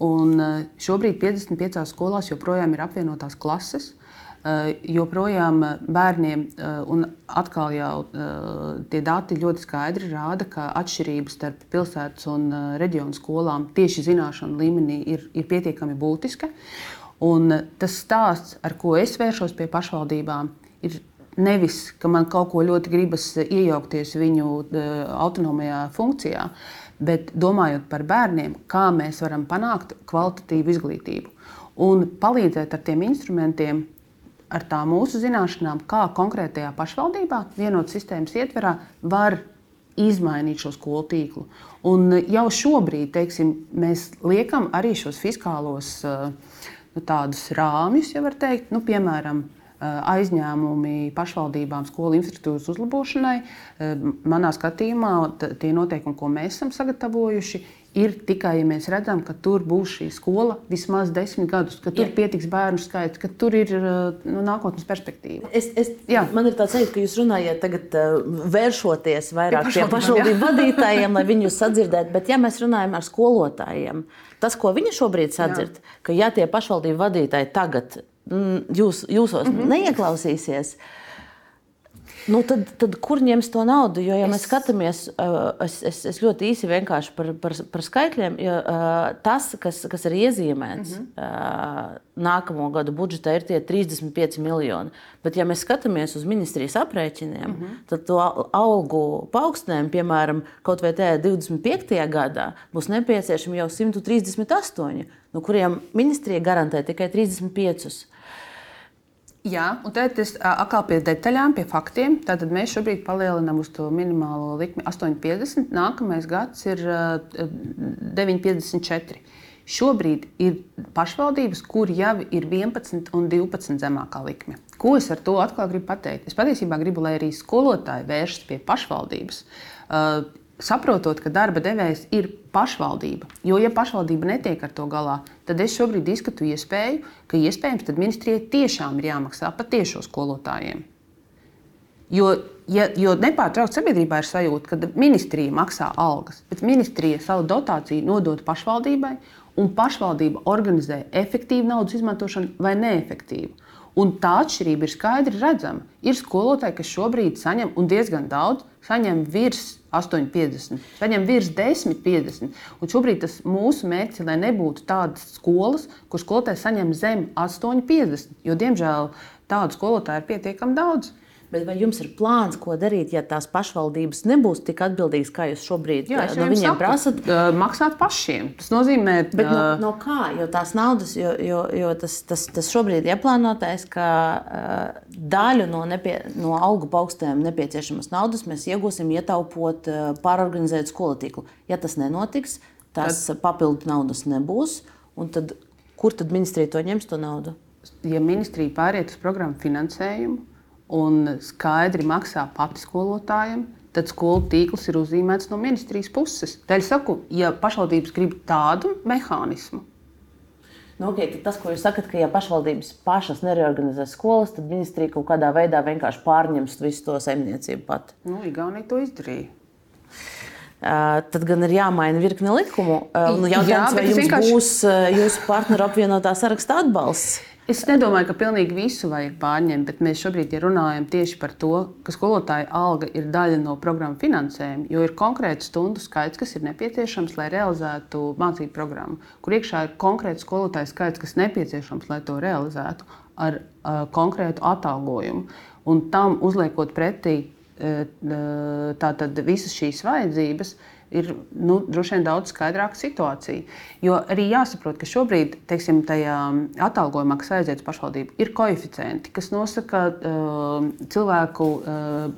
Un eh, šobrīd 55 skolās joprojām ir apvienotās klases. Joprojām bērniem, un atkal jau tie dati ļoti skaidri rāda, ka atšķirības starp pilsētas un reģionu skolām tieši zināšanu līmenī ir, ir pietiekami būtiska. Un tas stāsts, ar ko es vēršos pie pašvaldībām, ir nevis, ka man kaut ko ļoti gribas iejaukties viņu autonomajā funkcijā, bet domājot par bērniem, kā mēs varam panākt kvalitatīvu izglītību un palīdzēt ar tiem instrumentiem, ar tām mūsu zināšanām, kā konkrētajā pašvaldībā, vienotas sistēmas ietverā, var izmainīt šo skolu tīklu. Un jau šobrīd teiksim, mēs liekam arī šos fiskālos eh, nu, tādus rāmjus, ja var teikt, nu, piemēram. eh, Aizņēmumi pašvaldībām skolu infrastruktūras uzlabošanai. Eh, Manā skatījumā tie noteikumi, ko mēs esam sagatavojuši, ir tikai, ja mēs redzam, ka tur būs šī skola vismaz desmit gadus, ka tur Jā. pietiks bērnu skaits, ka tur ir eh, nu, nākotnes perspektīva. Es, es, Jā. man ir tāds sajūta, ka jūs runājat tagad, uh, vēršoties vairāk pie pašvaldību vadītājiem, lai viņus sadzirdētu. Bet, ja mēs runājam ar skolotājiem, tas, ko viņi šobrīd sadzird, ka ja tie pašvaldību vadītāji tagad mm, jūs, jūsos mm -hmm. neieklausīsies, Nu, tad, tad kur ņems to naudu? Jo, ja mēs skatāmies, uh, es, es, es ļoti īsi vienkārši par, par, par skaitļiem, jo uh, tas, kas, kas ir iezīmēts mm -hmm. nākamo gadu budžetā, ir tie 35 miljoni. Bet, ja mēs skatāmies uz ministrijas aprēķiniem, mm -hmm. tad to algu paaugstinājumu, piemēram, kaut vai tajā 25. gadā, būs nepieciešami jau 138, no kuriem ministrija garantē tikai 35. Jā, un tad es atkal pie detaļām, pie faktiem. Tātad mēs šobrīd palielinām uz to minimālo likmi 8,50. Nākamais gads ir ā, 9,54. Šobrīd ir pašvaldības, kur jau ir 11 un 12 zemākā likme. Ko es ar to atkal gribu pateikt? Es patiesībā gribu, lai arī skolotāji vēršas pie pašvaldības. Uh, saprotot, ka darba devējs ir pašvaldība. Jo, ja pašvaldība netiek ar to galā, tad es šobrīd izskatu iespēju, ka iespējams ministrijai tiešām ir jāmaksā patiešo skolotājiem. Jo, ja, jo nepārtraukti sabiedrībā ir sajūta, ka ministrija maksā algas, bet ministrija savu dotāciju nodod pašvaldībai, un pašvaldība organizē efektīvu naudas izmantošanu vai neefektīvu. Un tā atšķirība ir skaidri redzama. Ir skolotāji, kas šobrīd saņem diezgan daudz, saņem virs 8,50, saņem virs 10,50. Un šobrīd tas mūsu mērķis ir, lai nebūtu tādas skolas, kur skolotāji saņem zem 8,50. Jo, diemžēl, tādu skolotāju ir pietiekami daudz. Bet vai jums ir plāns, ko darīt, ja tās pašvaldības nebūs tik atbildīgas, kā jūs šobrīd Jā, es no viņiem saku, prasat? uh, maksāt pašiem. Tas nozīmē, Bet no, uh, no kā? Jo tās naudas, jo, jo, jo tas, tas, tas šobrīd ir ieplānotais, ka uh, daļu no, nepie, no algu paaugstinājuma nepieciešamas naudas mēs iegūsim ietaupot, uh, pārorganizēt skolu tīklu. Ja tas nenotiks, tas tad... papildu naudas nebūs. un Tad, kur tad ministrija to ņems to naudu? ja ministrija pāriet uz programmu finansējumu un skaidri maksā pati skolotājiem, tad skolu tīkls ir uzzīmēts no ministrijas puses. Tādēļ saku, ja pašvaldības grib tādu mehānismu, Nu, okay, tas, ko jūs sakat, ka ja pašvaldības pašas nereorganizēs skolas, tad ministrija kaut kādā veidā vienkārši pārņems visu to saimniecību pati. nu, Igaunija to izdarīja. Uh, tad gan ir jāmaina virkne likumu. Uh, nu, Jā, jautājums, vai bet es jums vienkārši- būs uh, jūsu partneru apvienotā saraksta atbalsts? Es nedomāju, ka pilnīgi visu vajag pārņemt, bet mēs šobrīd ja runājam tieši par to, ka skolotāja alga ir daļa no programmu finansējuma, jo ir konkrēts stundu skaits, kas ir nepieciešams, lai realizētu mācību programmu, kur iekšā ir konkrēts skolotāju skaits, kas nepieciešams, lai to realizētu ar uh, konkrētu atalgojumu. Un tam uzliekot pretī uh, tātad visas šīs vajadzības, ir nu, droši vien daudz skaidrāka situācija. Jo arī jāsaprot, ka šobrīd teiksim, tajā atalgojumā, kas aiziet uz pašvaldību, ir koeficienti, kas nosaka uh, cilvēku uh,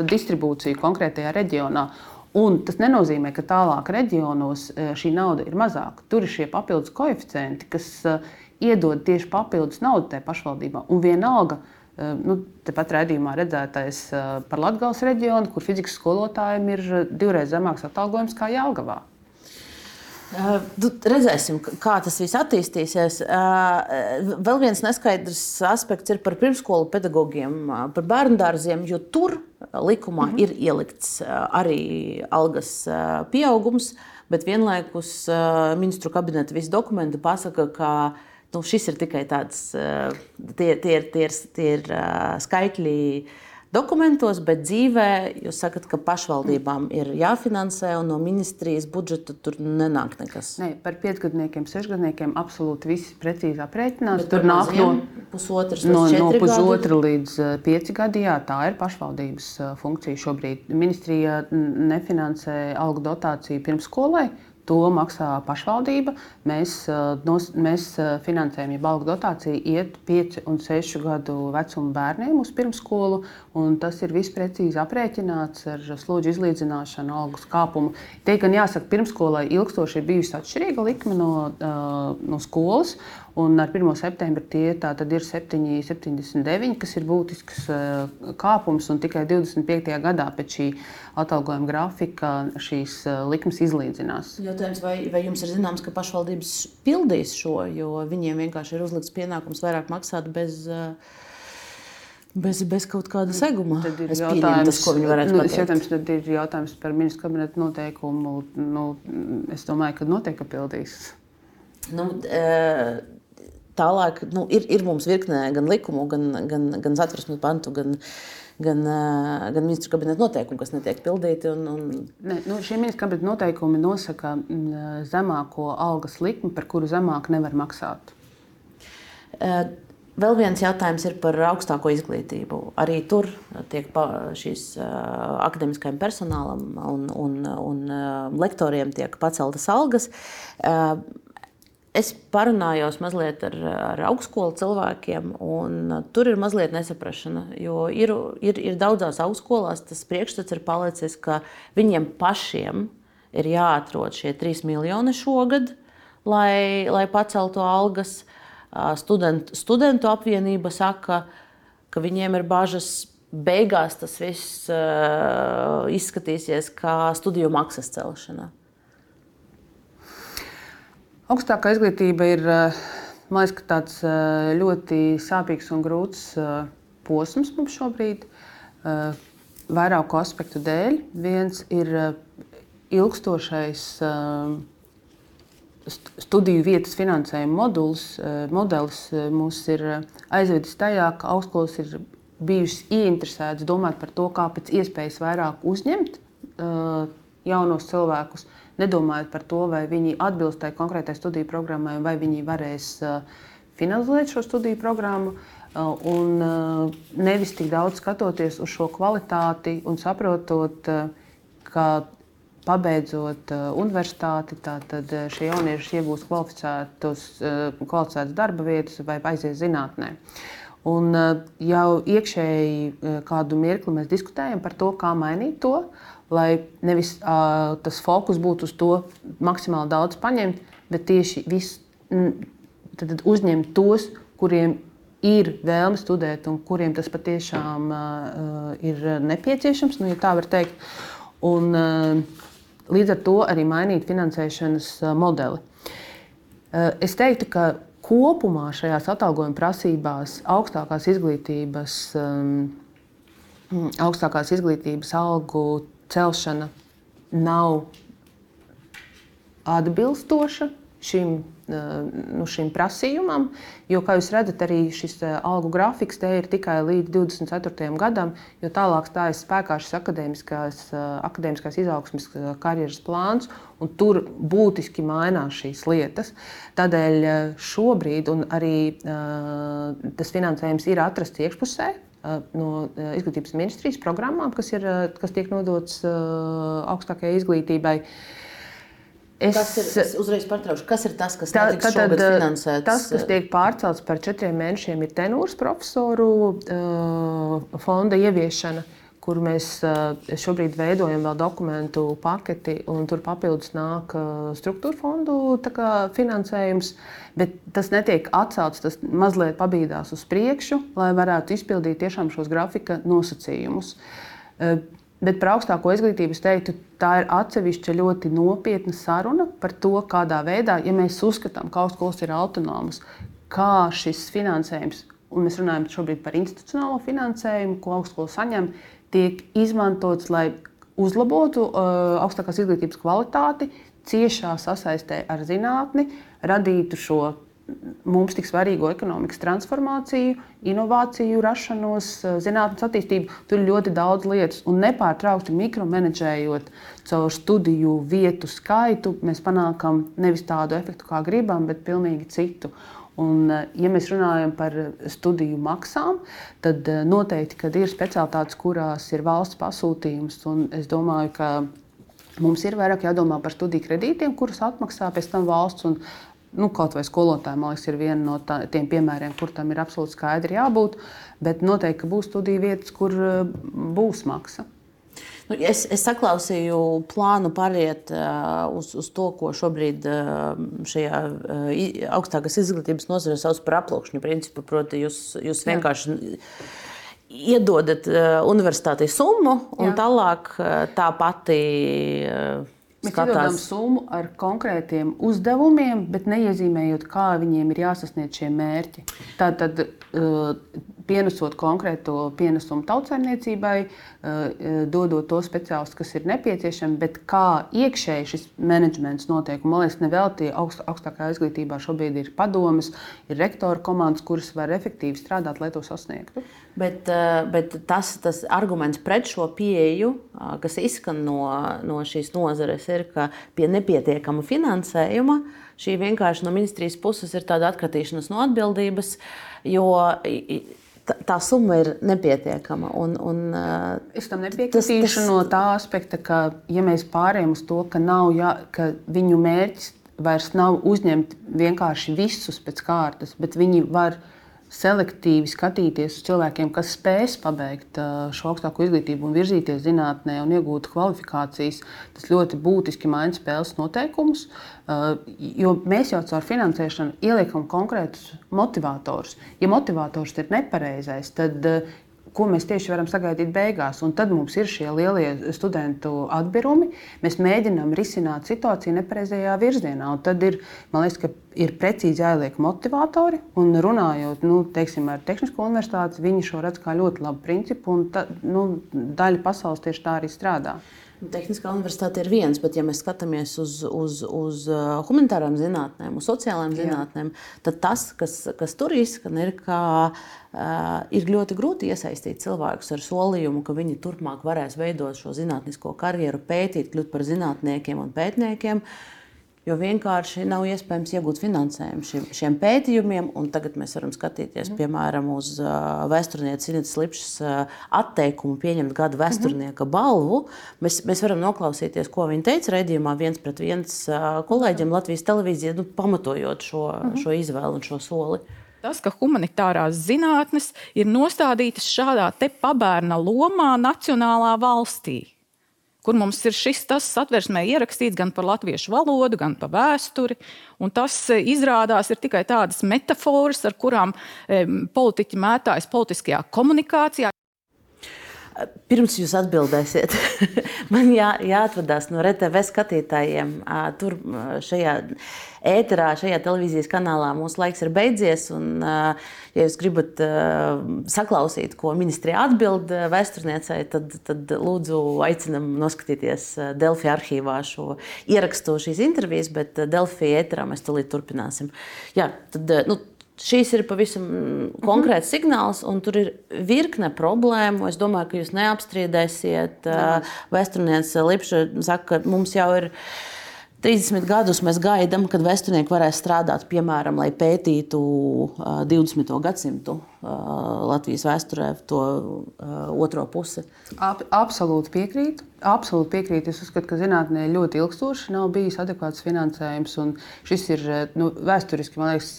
distribūciju konkrētajā reģionā. Un tas nenozīmē, ka tālāk reģionos uh, šī nauda ir mazāka. Tur ir šie papildus koeficienti, kas uh, iedod tieši papildus naudu tajā pašvaldībā. Un vienalga, uh, nu, tepat redzējumā redzētais uh, par Latvijas reģionu, kur fizikas skolotājiem ir uh, divreiz zemāks atalgojums kā Jālgavā. Uh, redzēsim, kā tas viss attīstīsies. Uh, vēl viens neskaidrs aspekts ir par pirmskolu pedagogiem, par bērnu dārziem, jo tur likumā mm -hmm. ir ielikts arī algas pieaugums, bet vienlaikus ministru kabineta visi dokumenti pasaka, ka nu, šis ir tikai tāds, tie, tie, tie, tie ir skaitļi dokumentos, bet dzīvē jūs sakat, ka pašvaldībām ir jāfinansē un no ministrijas budžeta tur nenāk nekas. Ne, par piecgadniekiem, sešgadniekiem absolūti viss precīzi aprēķināts. Tur nāk no pusotras no, no pusotra līdz eh, pieci gadi. Jā, tā ir pašvaldības eh, funkcija šobrīd. Ministrija nefinansē algu dotāciju pirmsskolai. To maksā pašvaldība. Mēs, nos, mēs finansējam, ja balvu dotācija iet 5 un 6 gadu vecuma bērniem uz pirmskolu. Tas ir viss precīzi aprēķināts ar slodžu izlīdzināšanu, algas kāpumu. Te gan jāsaka, pirmskolai ilgstoši ir bijusi atšķirīga likme no, no skolas. Un ar 1. septembri tie ir 7, 79, kas ir būtisks eh, kāpums. Tikai 25. gadā pēc šī atalgojuma grafika šīs eh, likmes izlīdzinās. Jautājums, vai, vai jums ir zināms, ka pašvaldības pildīs šo, jo viņiem vienkārši ir uzlikts pienākums vairāk maksāt bez. Eh, bez, bez kaut kāda seguma. Tad ir es jautājums, tas, ko viņi varētu nu, jautājums, tad ir jautājums par ministru kabineta noteikumu. Nu, es domāju, ka noteikti pildīs. Nu, e tālāk nu, ir, ir mums virknē gan likumu, gan, gan, gan satversmes pantu, gan, gan, gan ministru kabineta noteikumu, kas netiek pildīti. Un, un... Ne, nu, šie ministru kabineta noteikumi nosaka zemāko algas likmi, par kuru zemāk nevar maksāt. Vēl viens jautājums ir par augstāko izglītību. Arī tur tiek šīs akadēmiskajam personālam un, un, un lektoriem tiek paceltas algas. Es parunājos mazliet ar, ar augstskolu cilvēkiem, un tur ir mazliet nesaprašana. Jo ir, ir, ir daudzās augstskolās tas priekšstats ir palicis, ka viņiem pašiem ir jāatrod šie 3 miljoni šogad, lai, lai paceltu algas. Student, studentu apvienība saka, ka viņiem ir bažas. Beigās tas viss uh, izskatīsies kā studiju maksas celšana. Augstākā izglītība ir eh, liekas, tāds eh, ļoti sāpīgs un grūts eh, posms mums šobrīd. Vairāku aspektu dēļ. Viens ir ilgstošais studiju vietas finansējuma moduls, modelis mūs ir aizvedis tajā, ka augstskolas ir bijušas ieinteresētas domāt par to, kā pēc iespējas vairāk uzņemt jaunos cilvēkus nedomājot par to, vai viņi atbilst tai konkrētai studiju programmai, vai viņi varēs uh, finalizēt šo studiju programmu. Uh, un uh, nevis tik daudz skatoties uz šo kvalitāti un saprotot, ka pabeidzot universitāti, tad šie jaunieši iegūs kvalificētas darba vietas vai aizies zinātnē. Un jau iekšēji kādu mirkli mēs diskutējam par to, kā mainīt to lai nevis uh, tas fokus būtu uz to maksimāli daudz paņemt, bet tieši vis, tad uzņemt tos, kuriem ir vēlme studēt un kuriem tas patiešām uh, ir nepieciešams, nu, ja tā var teikt. Un, uh, līdz ar to arī mainīt finansēšanas uh, modeli. Uh, es teiktu, ka kopumā šajās atalgojuma prasībās augstākās izglītības, um, augstākās izglītības algu celšana nav atbilstoša šim, eh, nu, šim prasījumam, jo, kā jūs redzat, arī šis eh, algu grafiks te ir tikai līdz 24. gadam, jo tālāk stājas spēkā šis akadēmiskās, eh, akadēmiskās izaugsmes karjeras plāns, un tur būtiski mainās šīs lietas. Tādēļ šobrīd arī tas finansējums ir atrasts iekšpusē, no izglītības ministrijas programmām, kas, ir, kas tiek nodotas augstākajai izglītībai. Es, kas ir, es uzreiz patraukšu, kas ir tas, kas tad, finansēts? Tas, kas tiek pārcelts par četriem mēnešiem, ir tenūras profesoru fonda ieviešana. Uh, kur mēs eh, šobrīd veidojam vēl dokumentu paketi, un tur papildus nāk eh, struktūra fondu finansējums. Bet tas netiek atcelts, tas mazliet pabīdās uz priekšu, lai varētu izpildīt tiešām šos grafika nosacījumus. Eh, Bet par augstāko izglītību es teiktu, tā ir atsevišķa ļoti nopietna saruna par to, kādā veidā, ja mēs uzskatām, ka augstskolas ir autonomas, kā šis finansējums, un mēs runājam šobrīd par institucionālo finansējumu, ko augstskola saņem, tiek izmantots, lai uzlabotu uh, augstākās izglītības kvalitāti, ciešā sasaistē ar zinātni, radītu šo mums tik svarīgo ekonomikas transformāciju, inovāciju rašanos, eh, zinātnīs attīstību. Tur ir ļoti daudz lietas, un nepārtraukti mikromenedžējot caur studiju vietu skaitu, mēs panākam nevis tādu efektu, kā gribam, bet pilnīgi citu. Un, eh, ja mēs runājam par studiju maksām, tad eh, noteikti ir specialitātes, kurās ir valsts pasūtījums. Es domāju, ka mums ir vairāk jādomā par studiju kredītiem, kurus atmaksā pēc tam valsts. Un Nu, kaut vai skolotāji, man liekas, ir viena no tā, tiem piemēriem, kur tam ir absolūti skaidri jābūt. Bet noteikti būs studiju vietas, kur eh, būs maksa. Nu, es, es saklausīju plānu pāriet uz, uz to, ko šobrīd šajā augstākās izglītības nozarē sauc par aploksņu principu. Proti, jūs, jūs vienkārši Jā. iedodat uh, universitātei summu, un Jā. tālāk uh, tā pati. Uh, Mēs iedodam summu ar konkrētiem uzdevumiem, bet neiezīmējot, kā viņiem ir jāsasniedz šie mērķi. Tātad, pienesot konkrēto pienesumu tautsājumniecībai, uh, dodot to speciālistu, kas ir nepieciešami, bet kā iekšēji šis menedžments notiek. Man liekas, nevelti augst, augstākā izglītībā šobrīd ir padomas, ir rektora komandas, kuras var efektīvi strādāt, lai to sasniegtu. Bet, eh, bet tas, tas arguments pret šo pieeju, eh, kas izskan no, no šīs nozares, ir, ka pie nepietiekama finansējuma šī vienkārši no ministrijas puses ir tāda atkratīšanās no atbildības, jo tā summa ir nepietiekama. Un, un, eh, es tam nepiekritīšu tas, no tā aspekta, ka, ja mēs pārējām uz to, ka, jā, ka viņu mērķis vairs nav uzņemt vienkārši visus pēc kārtas, bet viņi var selektīvi skatīties uz cilvēkiem, kas spēs pabeigt šo augstāko izglītību un virzīties zinātnē un iegūt kvalifikācijas, tas ļoti būtiski maina spēles noteikumus. Jo mēs jau caur finansēšanu ieliekam konkrētus motivatorus. Ja motivators ir nepareizais, tad ko mēs tieši varam sagaidīt beigās. Un tad mums ir šie lielie studentu atbirumi. Mēs mēģinām risināt situāciju nepareizajā virzienā. Un tad ir, man liekas, ka ir precīzi jāieliek motivatori. Un runājot nu, teiksim, ar Tehnisko universitāti, viņi šo redz kā ļoti labu principu. Un ta, nu, daļa pasaules tieši tā arī strādā. Tehniskā universitāte ir viens, bet, ja mēs skatāmies uz, uz, uz uh, humanitārām zinātnēm, uz sociālām zinātnēm, tad tas, kas, kas tur izskan, ir, ka uh, ir ļoti grūti iesaistīt cilvēkus ar solījumu, ka viņi turpmāk varēs veidot šo zinātnisko karjeru, pētīt, kļūt par zinātniekiem un pētniekiem. Uh, jo vienkārši nav iespējams iegūt finansējumu šiem, šiem pētījumiem. Tagad mēs varam skatīties, mm. piemēram, uz uh, vēsturnieces Inês Lipšas uh, atteikumu pieņemt gada vēsturnieka mm. balvu. Mēs, mēs varam noklausīties, ko viņa teica raidījumā viens pret viens uh, kolēģiem Latvijas televīzijā, nu, pamatojot šo, mm. šo izvēli un šo soli. Tas, ka humanitārās zinātnes ir nostādītas šādā pabērna lomā nacionālā valstī kur mums ir šis tas satversmē ierakstīts gan par latviešu valodu, gan par vēsturi. Tas e, izrādās ir tikai tādas metafāras, ar kurām politiķi mētājas politiskajā komunikācijā. Pirms jūs atbildēsiet, <laughs> man jā, jāatvadās no RTV skatītājiem. Tur šajā ēterā, šajā televīzijas kanālā mūsu laiks ir beidzies. Un, ja jūs gribat saklausīt, ko ministrija atbild vēsturniecei, tad, tad lūdzu aicinam noskatīties Delfi arhīvā šo ierakstu šīs intervijas, bet Delfi ēterā mēs tulīt turpināsim. Jā, tad, nu, Šīs ir pavisam konkrēts mm -hmm. signāls, un tur ir virkne problēmu. Es domāju, ka jūs neapstrīdēsiet. Uh, Vēsturniece Lipša saka, ka mums jau ir. 30 gadus mēs gaidām, kad vēsturnieki varēs strādāt, piemēram, lai pētītu uh, 20. gadsimtu Latvijas vēsturē, to otro pusi. Ab, absolūti piekrītu. Absolūti piekrītu. Es uzskatu, ka zinātnē ļoti ilgstoši nav bijis adekvāts finansējums. Šis ir nu, vēsturiski liekas,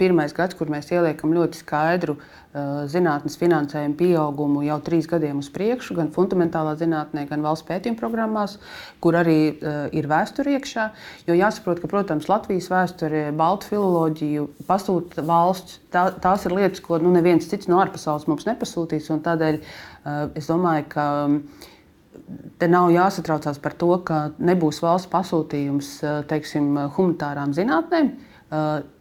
pirmais gads, kur mēs ieliekam ļoti skaidru zinātnes finansējumu pieaugumu jau trīs gadiem uz priekšu, gan fundamentālā zinātnē, gan valsts pētījuma programmās, kur arī ir vēsture iekšā. Jo jāsaprot, ka, protams, Latvijas vēsture, baltu filoloģiju pasūta valsts. Tā, tās ir lietas, ko nu, neviens cits no ārpasaules mums nepasūtīs. Tādēļ uh, es domāju, ka te nav jāsatraucās par to, ka nebūs valsts pasūtījums teiksim, humanitārām zinātnēm.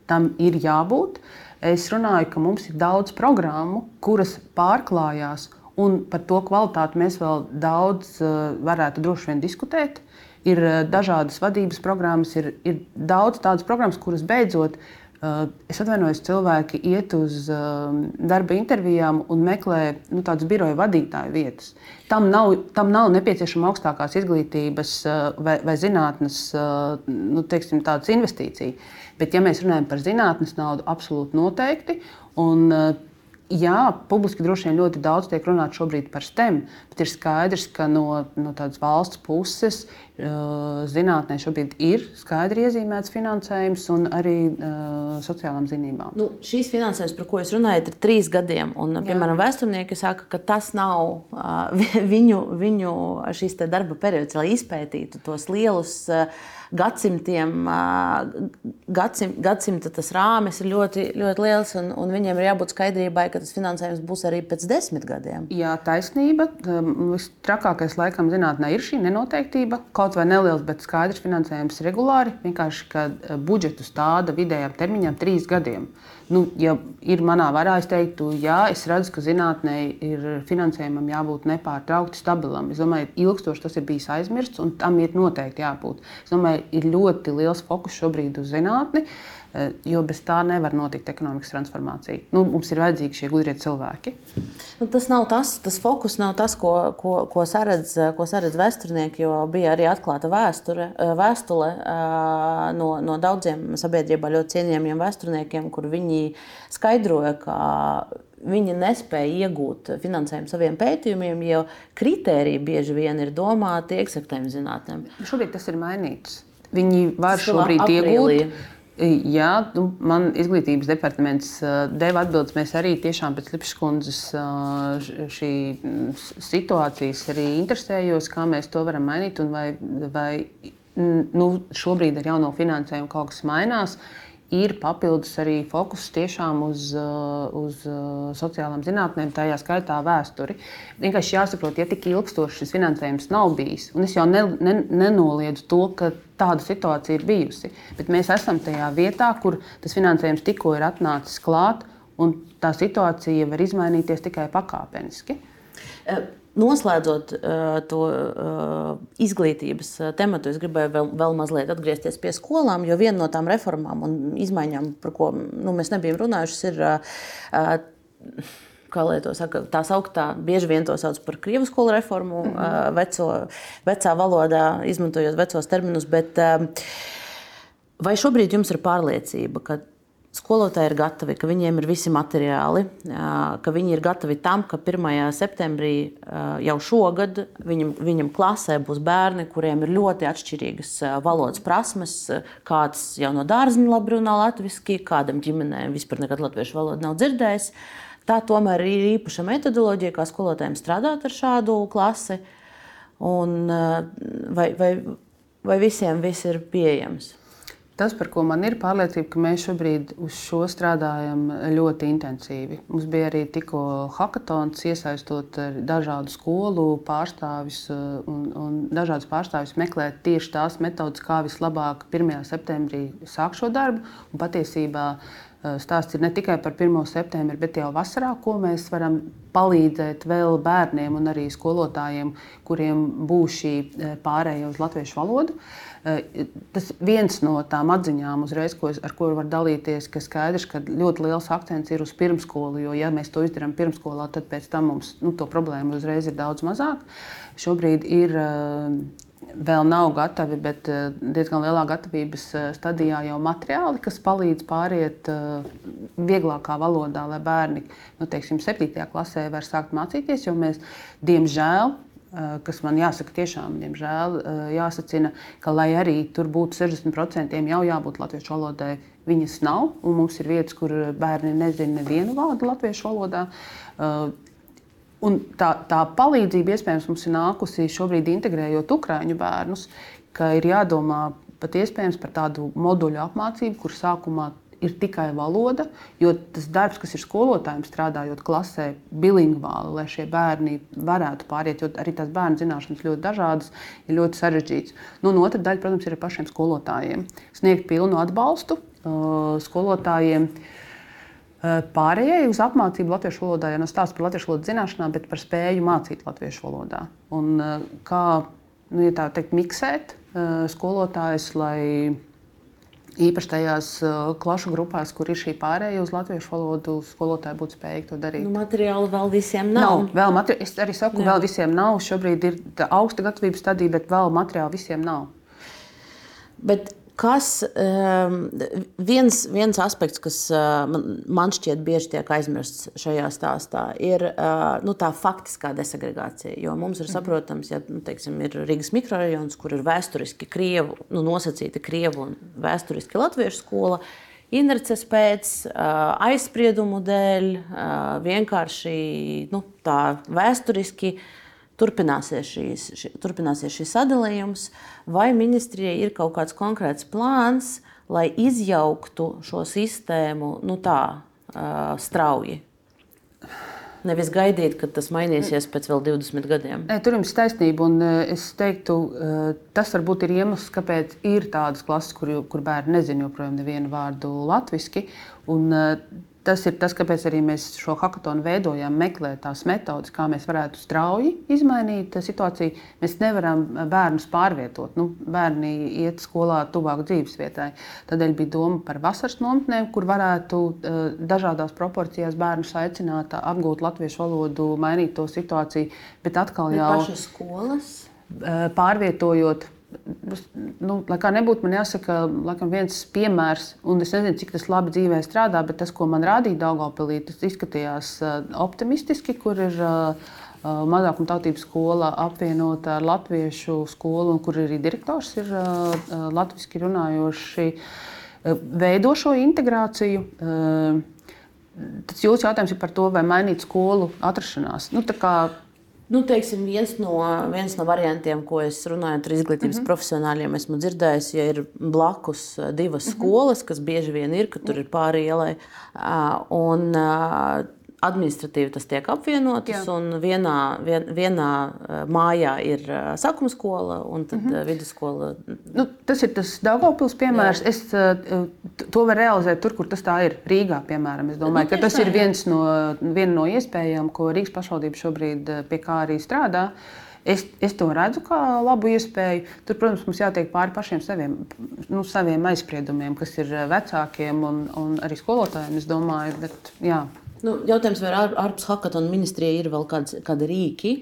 Tam ir jābūt. Es runāju, ka mums ir daudz programmu, kuras pārklājās, un par to kvalitāti mēs vēl daudz varētu droši vien diskutēt. Ir dažādas vadības programmas, ir, ir daudz tādas programmas, kuras beidzot Uh, es atvainojos, cilvēki iet uz um, darba intervijām un meklē nu, tādas biroja vadītāju vietas. Tam nav, tam nav nepieciešama augstākās izglītības uh, vai, vai zinātnes nu, teiksim, investīcija. Bet, ja mēs runājam par zinātnes naudu, absolūti noteikti. Un, Jā, publiski droši vien ļoti daudz tiek runāts šobrīd par STEM, bet ir skaidrs, ka no, no tādas valsts puses uh, zinātnē šobrīd ir skaidri iezīmēts finansējums un arī uh, sociālām zinībām. Nu, šīs finansējums, par ko jūs runājat, ir trīs gadiem. Un, piemēram, vēsturnieki saka, ka tas nav uh, <laughs> viņu, viņu darba periods, lai izpētītu tos lielus. Uh, gadsimtiem, gadsim, gadsimta tas rāmis ir ļoti, ļoti liels, un, un viņiem ir jābūt skaidrībai, ka tas finansējums būs arī pēc desmit gadiem. Jā, taisnība. Vistrakākais laikam zinātnē ir šī nenoteiktība. Kaut vai neliels, bet skaidrs finansējums regulāri. Vienkārši, ka budžetu stāda vidējām termiņām trīs gadiem. Nu, ja ir manā varā, es teiktu, jā, es redzu, ka zinātnē ir finansējumam jābūt nepārtraukti stabilam. Es domāju, ka ilgstoši tas ir bijis aizmirsts, un tam ir noteikti jābūt. Es domāju, ir ļoti liels fokus šobrīd uz zinātni. Uh, jo bez tā nevar notikt ekonomikas transformācija. Nu, mums ir vajadzīgi šie gudrie cilvēki. Nu, tas nav tas, tas fokus nav tas, ko, ko, ko saredz, ko saredz vēsturnieki, jo bija arī atklāta vēsture, eh, vēstule eh, no, no daudziem sabiedrībā ļoti cienījamiem vēsturniekiem, kur viņi skaidroja, ka viņi nespēja iegūt finansējumu saviem pētījumiem, jo kritēriji bieži vien ir domāti eksaktiem zinātnēm. Šobrīd tas ir mainīts. Viņi var šobrīd iegūt Jā, nu, man izglītības departaments deva atbildes. Mēs arī tiešām pēc Lipskundzes šī situācijas arī interesējos, kā mēs to varam mainīt un vai, vai nu, šobrīd ar jauno finansējumu kaut kas mainās. Ir papildus arī fokus tiešām uz, uz sociālām zinātnēm, tajā skaitā vēsturi. Vienkārši jāsaprot, ja tik ilgstoši šis finansējums nav bijis, un es jau ne, ne, nenoliedzu to, ka tāda situācija ir bijusi, bet mēs esam tajā vietā, kur tas finansējums tikko ir atnācis klāt, un tā situācija var izmainīties tikai pakāpeniski. Uh Noslēdzot uh, to uh, izglītības tematu, es gribēju vēl, vēl mazliet atgriezties pie skolām, jo viena no tām reformām un izmaiņām, par ko nu, mēs nebijām runājuši, ir. Uh, Kā lai to saka, tā sauktā, bieži vien to sauc par krievu skolu reformu, mm -hmm. veco, vecā valodā, izmantojot vecos terminus. Bet, vai šobrīd jums ir pārliecība, ka skolotāji ir gatavi, ka viņiem ir visi materiāli, ka viņi ir gatavi tam, ka 1. septembrī jau šogad viņam, viņam klasē būs bērni, kuriem ir ļoti atšķirīgas valodas prasmes. Kāds jau no dārziņa labi runā latviešu, kādam ģimenēm vispār nekad latviešu valodu nav dzirdējis. Tā tomēr ir īpaša metodoloģija, kā skolotājiem strādāt ar šādu klasi. Un, vai, vai, vai visiem viss ir pieejams? Tas, par ko man ir pārliecība, ka mēs šobrīd uz šo strādājam ļoti intensīvi. Mums bija arī tikko hackathons, iesaistot dažādu skolu pārstāvis uh, un, un dažādus pārstāvis meklēt tieši tās metodas, kā vislabāk 1. septembrī sākt šo darbu. Un patiesībā stāsts ir ne tikai par 1. septembri, bet jau vasarā, ko mēs varam palīdzēt vēl bērniem un arī skolotājiem, kuriem būs šī uh, pārējai uz latviešu valodu. Eh, tas viens no tām atziņām, uzreiz, ko es, ar ko var dalīties, ka skaidrs, ka ļoti liels akcents ir uz pirmskolu. Jo, ja mēs to izdarām pirmskolā, tad pēc tam mums nu, to problēmu uzreiz ir daudz mazāk. Šobrīd ir eh, vēl nav gatavi, bet eh, diezgan lielā gatavības stadijā jau materiāli, kas palīdz pāriet vieglākā valodā, lai bērni nu, teiksim, 7. klasē var sākt mācīties. Jo mēs, diemžēl, Eh, kas man jāsaka, tiešām, diemžēl, eh, jāsacina, ka, lai arī tur būtu 60% jau jābūt latviešu valodai, viņas nav. Mums ir vietas, kur bērni nezina nevienu vārdu latviešu valodā. Un tā, tā palīdzība iespējams mums ir nākusi šobrīd integrējot ukrāņu bērnus, ka ir jādomā pat iespējams par tādu moduļu apmācību, kur sākumā ir tikai valoda, jo tas darbs, kas ir skolotājiem strādājot klasē, bilingvāli, lai šie bērni varētu pāriet, jo arī tās bērnu zināšanas ļoti dažādas, ir ļoti sarežģītas. Nu, un otra daļa, protams, ir pašiem skolotājiem. Sniegt pilnu atbalstu uh, skolotājiem. Uh, pārējai uz apmācību latviešu valodā, ja nav stāsts par latviešu valodas zināšanām, bet par spēju mācīt latviešu valodā. Un, uh, kā nu, ja tā teikt, miksēt skolotājus, lai Īpaši tajās klašu grupās, kur ir šī pārējai uz latviešu valodu, skolotāji būtu spējīgi to darīt. Nu, materiāli vēl visiem nav. nav vēl materi... Es arī saku, Jā. vēl visiem nav. Šobrīd ir augsta gatavības stadija, bet vēl materiāli visiem nav. Bet Kas um, viens, viens aspekts, kas uh, man, man šķiet bieži tiek aizmirsts šajā stāstā, ir uh, nu, tā faktiskā desegregācija. Jo mums ir mhm. saprotams, ja nu, teiksim, ir Rīgas mikrorajons, kur ir vēsturiski krievu, nu, nosacīta krievu un vēsturiski latviešu skola. Inerces pēc, uh, aizspriedumu dēļ, vienkārši nu, tā vēsturiski uh, turpināsies, šīs, ši, turpināsies šis sadalījums, vai ministrijai ir kaut kāds konkrēts plāns, lai izjauktu šo sistēmu nu tā, uh, strauji. Nevis gaidīt, kad tas mainīsies pēc vēl 20 gadiem. Nē, tur jums ir taisnība. Un, es teiktu, tas varbūt ir iemesls, kāpēc ir tādas klases, kur, kur bērni nezina joprojām nevienu vārdu latviešu. Tas ir tas, kāpēc arī mēs šo hackathonu veidojam, meklējam tās metodes, kā mēs varētu strauji izmainīt situāciju. Mēs nevaram bērnus pārvietot. Nu, bērni iet skolā tuvāk dzīvesvietai. Tādēļ bija doma par vasaras nometnēm, kur varētu uh, dažādās proporcijās bērnus aicināt apgūt latviešu valodu, mainīt to situāciju. Bet atkal jau pašas skolas. Uh, pārvietojot nu, kā nebūtu, man jāsaka, laikam, viens piemērs, un es nezinu, cik tas labi dzīvē strādā, bet tas, ko man rādīja Daugopilī, tas izskatījās uh, optimistiski, kur ir uh, uh, mazākuma tautības skola apvienota ar latviešu skolu, un kur arī direktors ir latviski runājoši, veido šo integrāciju. Tas jūsu jautājums ir par to, vai mainīt skolu atrašanās. Nu, Nu, teiksim, viens, no, viens no variantiem, ko es runāju ar izglītības mm -hmm. profesionāļiem, esmu dzirdējis, ja ir blakus divas mm -hmm. skolas, kas bieži vien ir, ka tur ir pāri ielai. Un administratīvi tas tiek apvienotas, Jā. un vienā, vien, vienā eh, mājā ir eh, sākuma skola un tad mm -hmm. vidusskola. Nu, tas ir tas Daugopils piemērs. Jā. Es to varu realizēt tur, kur tas tā ir. Rīgā, piemēram. Es domāju, nu, ka tas ir viens no, viena no iespējām, ko Rīgas pašvaldība šobrīd pie kā arī strādā. Es, es to redzu kā labu iespēju. Tur, protams, mums jātiek pāri pašiem saviem, nu, saviem aizspriedumiem, kas ir vecākiem un, un arī skolotājiem. Es domāju, bet jā. Nu, jautājums, vai ar, ārpus hackathona ministrijai ir vēl kāds, kādi rīki,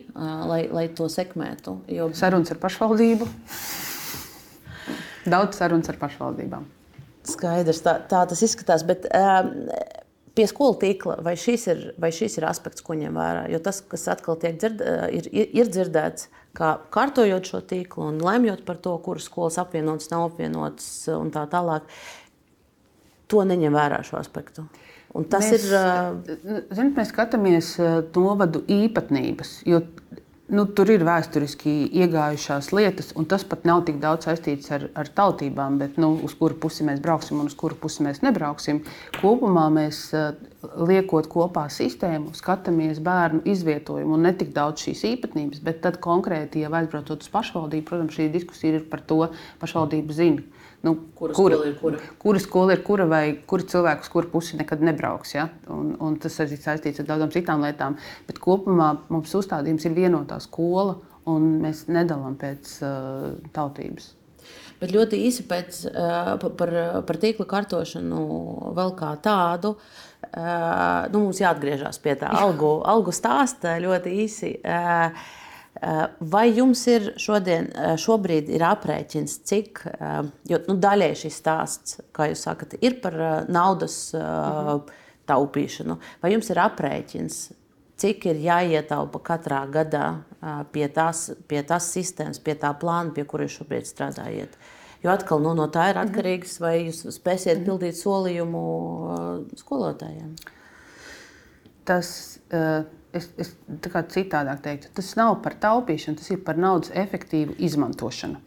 lai, lai to sekmētu? Jo... Sarunas ar pašvaldību. Daudz sarunas ar pašvaldībām. Skaidrs, tā, tā tas izskatās. Bet, um, Pie skolu tīkla, vai šis, ir, vai šis ir aspekts, ko ņem vērā? Jo tas, kas atkal tiek dzird, ir, ir dzirdēts, kā kārtojot šo tīklu un lemjot par to, kuras skolas apvienotas, nav apvienotas un tā tālāk, to neņem vērā šo aspektu. Un tas mēs, ir. Ziniet, mēs skatāmies novadu īpatnības, jo nu, tur ir vēsturiski iegājušās lietas, un tas pat nav tik daudz saistīts ar, ar tautībām, bet nu, uz kuru pusi mēs brauksim un uz kuru pusi mēs nebrauksim. Kopumā mēs liekot kopā sistēmu, skatāmies bērnu izvietojumu un ne tik daudz šīs īpatnības, bet tad konkrēti, ja aizbraucot uz pašvaldību, protams, šī diskusija ir par to, pašvaldība zina Nu, kura, kura, skola ir kura? kura skola ir kura vai kura cilvēks, kur pusi nekad nebrauks. Ja? Un, un tas arī saistīts ar daudzām citām lietām. Bet kopumā mums uzstādījums ir vienotā skola, un mēs nedalām pēc uh, tautības. Bet ļoti īsi pēc, uh, par, par tīkla kārtošanu vēl kā tādu. Uh, nu, mums jāatgriežas pie tā <laughs> algu, algu stāsta ļoti īsi. Uh, vai jums ir šodien, eh, šobrīd ir aprēķins, cik, eh, jo nu, daļai šis stāsts, kā jūs sakat, ir par naudas taupīšanu, vai jums ir aprēķins, cik ir jāietaupa katrā gadā pie tās, pie tās sistēmas, pie tā plāna, pie kura jūs šobrīd strādājat? Jo atkal nu, no tā ir mhm. atkarīgs, vai jūs spēsiet mhm. pildīt solījumu skolotājiem. Tas uh, es, es citādāk teiktu, tas nav par taupīšanu, tas ir par naudas efektīvu izmantošanu.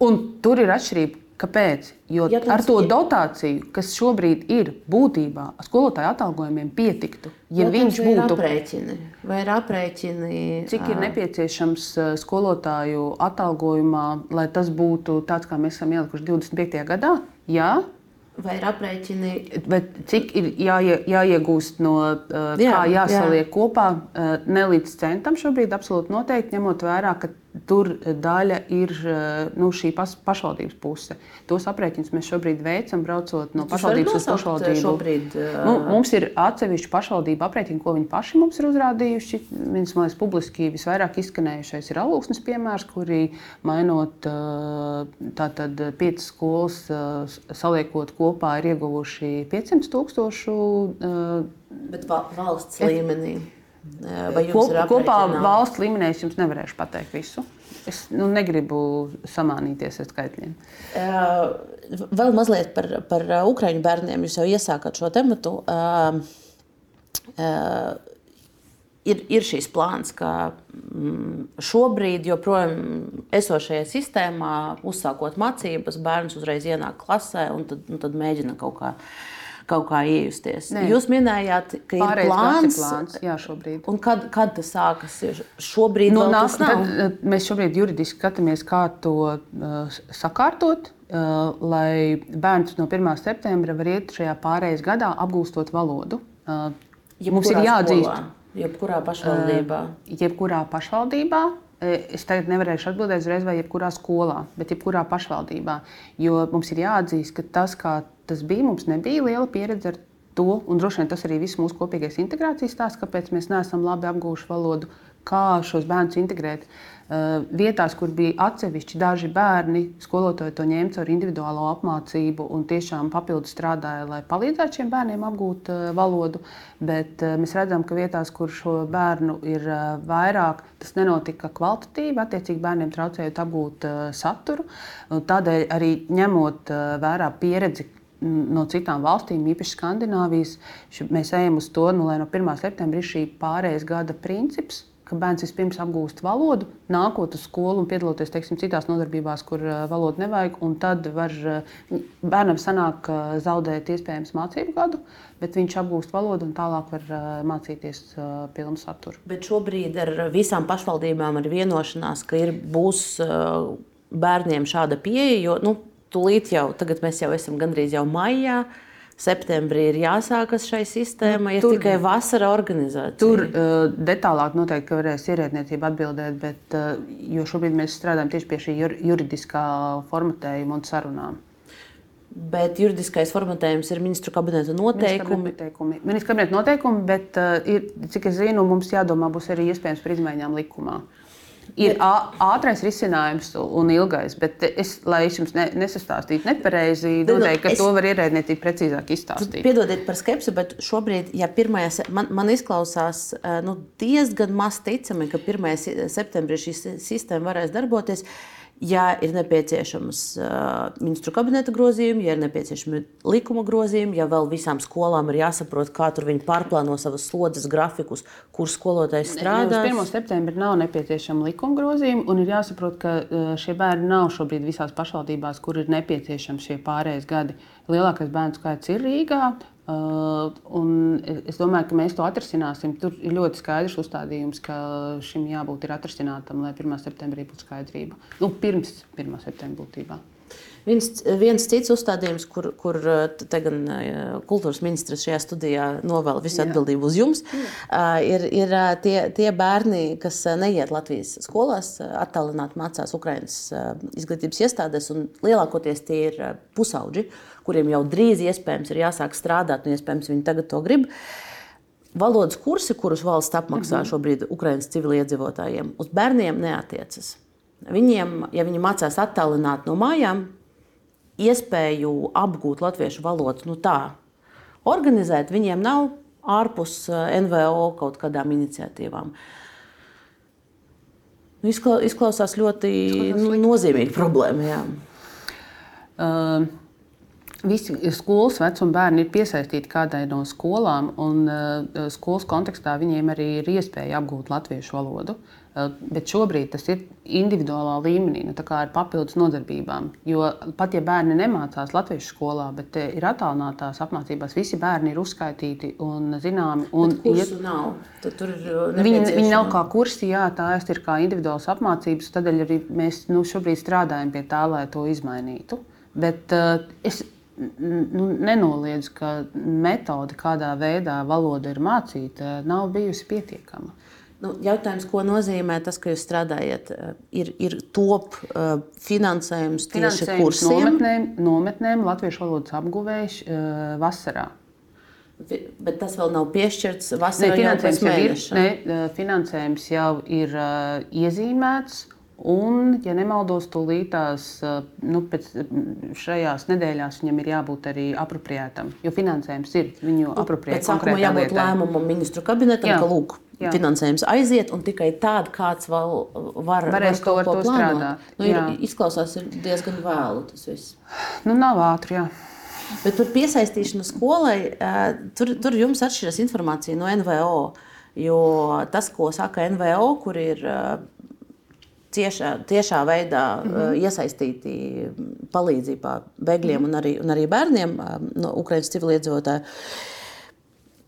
Un tur ir atšķirība, Kāpēc? Jo Ja ar to ir- dotāciju, kas šobrīd ir būtībā, skolotāju atalgojumiem pietiktu, ja viņš vai ir būtu. aprēķini, vai ir aprēķini, Cik ir nepieciešams skolotāju atalgojumā, lai tas būtu tāds, kā mēs esam ielikuši 25. gadā? Jā, vai ir aprēķini? bet cik ir jāie, jāiegūst no uh, Jā, kā jā. jāsaliek kopā, ne līdz centam šobrīd, absolūti noteikti, ņemot vērā, ka tur daļa ir uh, nu, šī pas, pašvaldības puse. Tos aprēķinus mēs šobrīd veicam, braucot no Jūs varat pašvaldības uz nosaukt, pašvaldību. šobrīd, ā, Nu, mums ir atsevišķi pašvaldību aprēķini, ko viņi paši mums ir uzrādījuši. Viens no liekas, publiski visvairāk izskanējušais ir alūksnes piemērs, kuri mainot uh, tātad piecas skolas, uh, saliekot kopā, ir ieguvuši 500 tūkstošu. uh, Bet va- valsts līmenī. Kop, kopā valsts līmenī es jums nevarēšu pateikt visu. Es nu, negribu samānīties ar skaitļiem. Ā, Vēl mazliet par, par ā, Ukraiņu bērniem. Jūs jau iesākat šo tematu. Ā, ā, Ir, ir šīs plāns, ka mm, šobrīd, joprojām esošajā sistēmā, uzsākot mācības, bērns uzreiz ienāk klasē un tad, un tad mēģina kaut kā, kaut kā iejusties. Nē. Jūs minējāt, ka ir Pārējais gads plāns. ir plāns. Jā, šobrīd. Un kad, kad tas sākas? Šobrīd Nu, tas nav. tad, eh, mēs šobrīd juridiski skatāmies, kā to uh, sakārtot, uh, lai bērns no 1. septembra var iet šajā pārējais gadā, apgūstot valodu. Uh, mums ir Jebkurā jāatzīst, Jebkurā pašvaldībā. jebkurā pašvaldībā. Eh, Es tagad nevarēšu atbildēt uzreiz, vai jebkurā skolā, bet jebkurā pašvaldībā. Jo mums ir jāatzīst, ka tas, kā tas bija, mums nebija liela pieredze ar to. Un droši vien tas arī viss mūsu kopīgais integrācijas stāsts, kāpēc mēs neesam labi apgūši valodu, kā šos bērnus integrēt. Uh, vietās, kur bija atsevišķi daži bērni, skolotāji to ņēma caur individuālo apmācību un tiešām papildus strādāja, lai palīdzētu šiem bērniem apgūt uh, valodu. Bet uh, mēs redzam, ka vietās, kur šo bērnu ir vairāk, tas nenotika kvalitatīvi. Attiecīgi bērniem traucējot apgūt saturu. Tādēļ arī ņemot vērā pieredzi no citām valstīm, īpaši Skandināvijas, mēs ejam uz to, nu, lai no 1. septembra ir šī pārējais gada princips. Ka bērns vispirms apgūst valodu, nākot uz skolu un piedaloties teiksim, citās nodarbībās, kur uh, valodu nevajag. Tad var, uh, bērnam sanāk uh, zaudēt iespējams mācību gadu, bet viņš apgūst valodu un tālāk var uh, mācīties uh, pilnu saturu. Bet šobrīd ar visām pašvaldībām ir vienošanās, ka ir, būs uh, bērniem šāda pieeja. Jo nu, tūlīt jau, tagad mēs jau esam gandrīz jau maijā. Septembrī ir jāsākas šai sistēmai, ir Tur- tikai vasara organizācija. Tur uh, detālāk noteikti varēs ierēdniecība atbildēt, bet uh, jo šobrīd mēs strādājam tieši pie šī jur- juridiskā formatējuma un sarunām. Bet juridiskais formatējums ir ministru kabineta noteikumi. Noteikumi. Ministra kabineta noteikumi, bet uh, ir, cik es zinu, mums jādomā būs arī iespējams par izmaiņām likumā. Ir ā- ātrais risinājums un ilgais, bet es, lai es jums ne, nesastāstītu nepareizi, Nu, domāju, ka es- to var ierēdniecība precīzāk izstāstīt. Piedodiet par skepsi, bet šobrīd, ja pirmajā, se- man, man izklausās nu, diezgan maz ticami, ka 1. septembrī šī si- sistēma varēs darboties. Ja ir nepieciešams ministru kabineta grozījumi, ja ir nepieciešami likuma grozījumi, ja vēl visām skolām ir jāsaprot, kā tur viņi pārplāno savas slodzes grafikus, kur skolotājs strādā. Uz 1. septembra nav nepieciešama likuma grozījuma, un ir jāsaprot, ka šie bērni nav šobrīd visās pašvaldībās, kur ir nepieciešami šie pārējais gadi. Lielākais bērnu skaits ir Rīgā. Uh, un es domāju, ka mēs to atrisināsim. Tur ir ļoti skaidrs uzstādījums, ka šim jābūt ir atrisinātam, lai 1. septembrī būtu skaidrība. Nu, pirms 1. septembra būtībā. Viens, viens cits uzstādījums, kur, kur eh, gan eh, kultūras ministrs šajā studijā novēl visu Jā. atbildību uz jums, eh, ir, ir eh, tie, tie bērni, kas eh, neiet Latvijas skolās, eh, attālināti mācās Ukraiņas izglītības iestādēs, un lielākoties tie ir eh, pusauģi, kuriem jau drīz iespējams ir jāsāk strādāt, un iespējams viņi tagad to grib. Valodas kursi, kurus valsts apmaksā šobrīd Ukraiņas civiliedzīvotājiem, uz bērniem neatiecas. Viņiem, ja viņi mācās attālināti no mājām, iespēju apgūt latviešu valodu nu tā, organizēt viņiem nav ārpus eh, NVO kaut kādām iniciatīvām. Nu, izkla- Izklausās ļoti nozīmīga problēma. Jā. Uh, Visi skolas vecuma bērni ir piesaistīti kādai no skolām, un uh, skolas kontekstā viņiem arī ir iespēja apgūt latviešu valodu. Uh, bet šobrīd tas ir individuālā līmenī, nu, ar papildus nodarbībām. Jo pat ja bērni nemācās latviešu skolā, bet uh, ir attālinātās apmācībās, visi bērni ir uzskaitīti un zināmi. Un, ja, nav. Viņi, viņi nav kā kursi, jā, tās ir kā individuālas apmācības. Tādēļ arī mēs nu, šobrīd strādājam pie tā, lai to izmainītu. Bet uh, es nu, nenoliedzu, ka metode, kādā veidā valoda ir mācīta, nav bijusi pietiekama. Nu, jautājums, ko nozīmē tas, ka jūs strādājat, eh, ir, ir top uh, finansējums tieši kursiem? Nometnēm, nometnēm latviešu valodas apguvējuši uh, vasarā. Bet tas vēl nav piešķirts. Ne, finansējums, jau ir, ne, finansējums jau ir uh, iezīmēts Un, ja nemaldos, tūlītās eh, nu, šajās nedēļās viņam ir jābūt arī apropriētam, jo finansējums ir viņu apropriēts. Pēc sākuma jābūt lietai. lēmumam ministru kabinetam, Jā. ka lūk, Jā. finansējums aiziet, un tikai tād kāds vēl var, Varēs var to, to strādāt. Nu, ir, izklausās ir diezgan vēlu tas viss. Nu, nav ātri, jā. Bet par piesaistīšanu skolai, eh, tur, tur jums atšķiras informācija no NVO. Jo tas, ko saka NVO, kur ir eh, tiešā, tiešā veidā mm -hmm. iesaistīti palīdzībā bēgļiem mm -hmm. un, arī, un arī bērniem no Ukraiņas civiliedzīvotāju.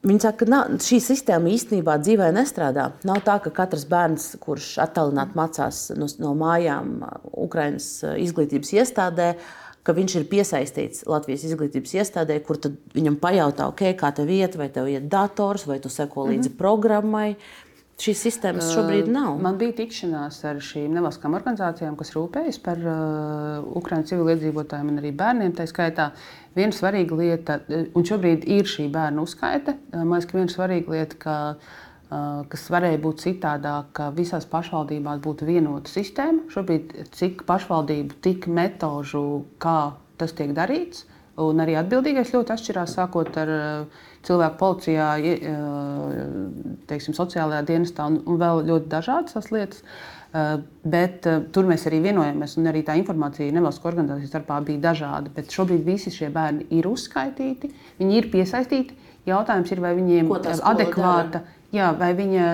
Viņi saka, ka šī sistēma īstenībā dzīvē nestrādā. Nav tā, ka katrs bērns, kurš attālināti mācās no, no mājām Ukraiņas izglītības iestādē, ka viņš ir piesaistīts Latvijas izglītības iestādē, kur viņam pajautā, okay, kā tev iet, vai tev iet dators, vai tu seko līdzi mm -hmm. programmai. Šīs sistēmas šobrīd nav. Man bija tikšanās ar šīm nevalstiskām organizācijām, kas rūpējas par uh, Ukraiņu civiliedzīvotājiem un arī bērniem. Tā skaitā viena svarīga lieta, un šobrīd ir šī bērnu uzskaite. Man liekas, ka viena svarīga lieta, ka, uh, kas varēja būt citādāk, ka visās pašvaldībās būtu vienota sistēma. Šobrīd cik pašvaldību, tik metožu, kā tas tiek darīts. Un arī atbildīgais ļoti atšķirās, sākot ar uh, cilvēku policijā, teiksim, sociālajā dienestā un, un vēl ļoti dažādas lietas. Bet tur mēs arī vienojamies, un arī tā informācija nevalstiskā organizācijas starpā bija dažāda. Bet šobrīd visi šie bērni ir uzskaitīti, viņi ir piesaistīti. Jautājums ir, vai viņiem ir adekvāta. Jā, vai viņa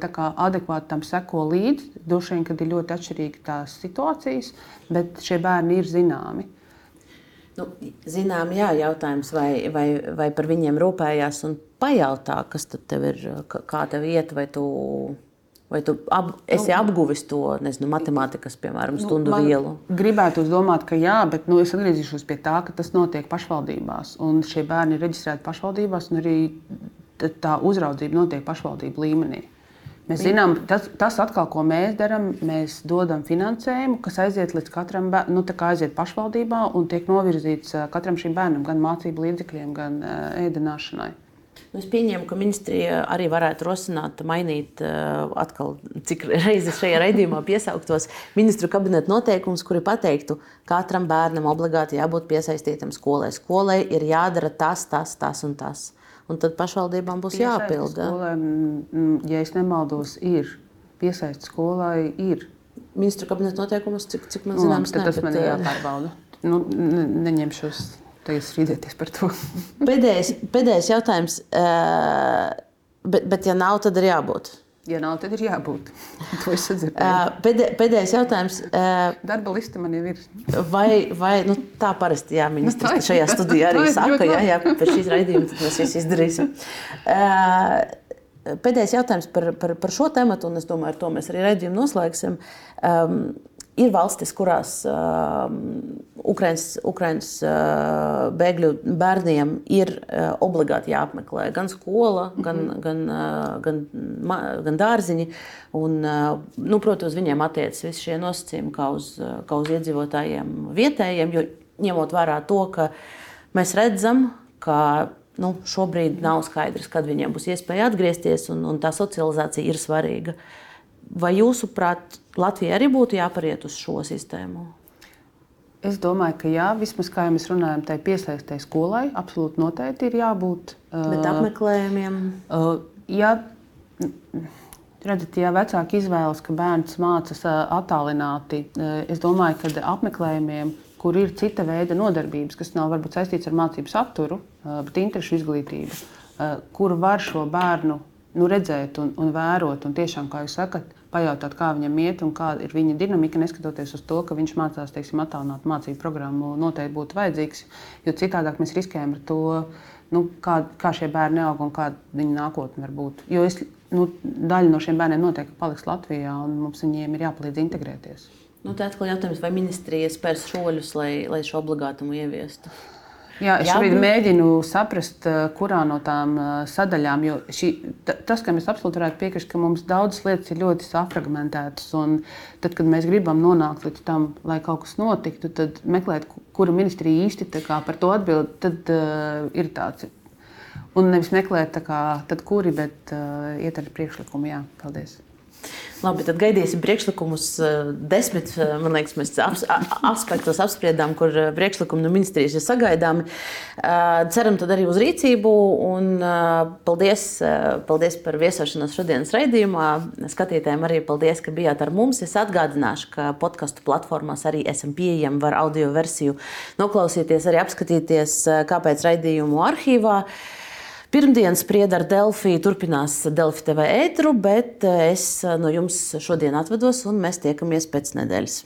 kā, adekvāti tam seko līdzi? Droši vien, kad ir ļoti atšķirīgas tās situācijas, bet šie bērni ir zināmi. Nu, zinām, jā, jautājums, vai, vai, vai par viņiem rūpējās un pajautā, kas tev ir, kā tev iet, vai tu, vai tu ap, esi nu, apguvis to nezinu, matemātikas, piemēram, nu, stundu nu, vielu. Gribētu domāt, ka jā, bet nu, es atgriezīšos pie tā, ka tas notiek pašvaldībās. Un šie bērni ir reģistrēti pašvaldībās, un arī tā uzraudzība notiek pašvaldību līmenī. Mēs zinām, tas, tas atkal, ko mēs darām, mēs dodam finansējumu, kas aiziet līdz katram, nu, aiziet pašvaldībā un tiek novirzīts katram šim bērnam, gan mācību līdzekļiem, gan ēdināšanai. Nu, es pieņemu, ka ministrija arī varētu rosināt, mainīt, atkal, cik reizes šajā raidījumā piesauktos ministru kabineta noteikumus, kuri pateiktu, ka katram bērnam obligāti jābūt piesaistītam skolai. Skolai ir jādara tas, tas, tas un tas un tad pašvaldībām būs jāpilda. Ja es nemaldos, ir piesaistīta skolai. Ir. Ministru kabineta noteikumus, cik, cik man zināms, ne, tas man ir jāpārbauda. Nu, neņemšos tagad strīdēties par to. pēdējais, pēdējais jautājums. Bet, bet, ja nav, tad ir jābūt. Ja nav, tad ir jābūt. <laughs> To es sadzirdēju. Pēdē, pēdējais jautājums. Darba liste man jau ir. vai, vai nu, tā parasti jā, ministrs nu, šajā studijā arī <laughs> saka, jā, jā, pēc šīs raidījuma mēs visu izdarīsim. Pēdējais jautājums par, par, par šo tematu, un es domāju, ar to mēs arī raidījumu noslēgsim. Um, Ir valstis, kurās uh, Ukraiņas, Ukraiņas uh, bēgļu bērniem ir uh, obligāti jāapmeklē gan skola, gan, mm -hmm. gan, uh, gan, ma, gan dārziņi. Un, uh, nu, protams, viņiem attiecas visi šie nosacījumi kā uz, uh, kā uz iedzīvotājiem vietējiem, jo ņemot vērā to, ka mēs redzam, ka nu, šobrīd nav skaidrs, kad viņiem būs iespēja atgriezties, un, un tā socializācija ir svarīga. Vai jūsuprāt, Latvijai arī būtu jāpariet uz šo sistēmu? Es domāju, ka jā, vismaz kā jau mēs runājam, tai piesaistē skolai absolūti noteikti ir jābūt. Bet apmeklējumiem? Uh, ja, redzat, ja vecāki izvēlas, ka bērns mācās attālināti, es domāju, ka apmeklējumiem kur ir cita veida nodarbības, kas nav varbūt saistīts ar mācību saturu, bet interešu izglītību, kur var šo bērnu nu, redzēt un, un vērot. Un tiešām, kā jūs sakat, pajautāt, kā viņam iet un kāda ir viņa dinamika, neskatoties uz to, ka viņš mācās teiksim, attālināt mācību programmu, noteikti būtu vajadzīgs. Jo citādāk mēs riskējam ar to, nu, kā, kā šie bērni aug un kāda viņa nākotne var būt. Jo es, nu, daļa no šiem bērniem noteikti paliks Latvijā, un mums viņiem ir jāpalīdz integrēties. Nu, tā atkal jautājums, vai ministrija spērs soļus, lai, lai šo obligātumu ieviestu? Jā, es šobrīd mēģinu saprast, eh, kurā no tām eh, sadaļām, jo šī, tas, kam es absolūti varētu piekrist, ka mums daudzas lietas ir ļoti safragmentētas. Tad, kad mēs gribam nonākt līdz tam, lai kaut kas notiktu, tad meklēt, kura ministrija īsti par to atbild, tad uh, ir tāds. Un nevis meklēt, kā, tad, kuri, bet uh, iet ar priekšlikumu. Jā, paldies! Labi, tad gaidīsim priekšlikumus. Eh, desmit, eh, man liekas, mēs ap, aspektos apspriedām, kur eh, priekšlikumi no ministrijas ir sagaidāmi. Ceram tad arī uz rīcību. Un paldies, paldies par viesošanos šodienas raidījumā. Skatītājiem arī paldies, ka bijāt ar mums. Es atgādināšu, ka podkastu platformās arī esam pieejami. Var audio versiju noklausīties, arī apskatīties, kāpēc raidījumu arhīvā. Pirmdienas sprieda ar Delfiju, turpinās Delfi TV ētru, bet eh, es eh, no jums šodien atvados un mēs tiekamies pēc nedēļas.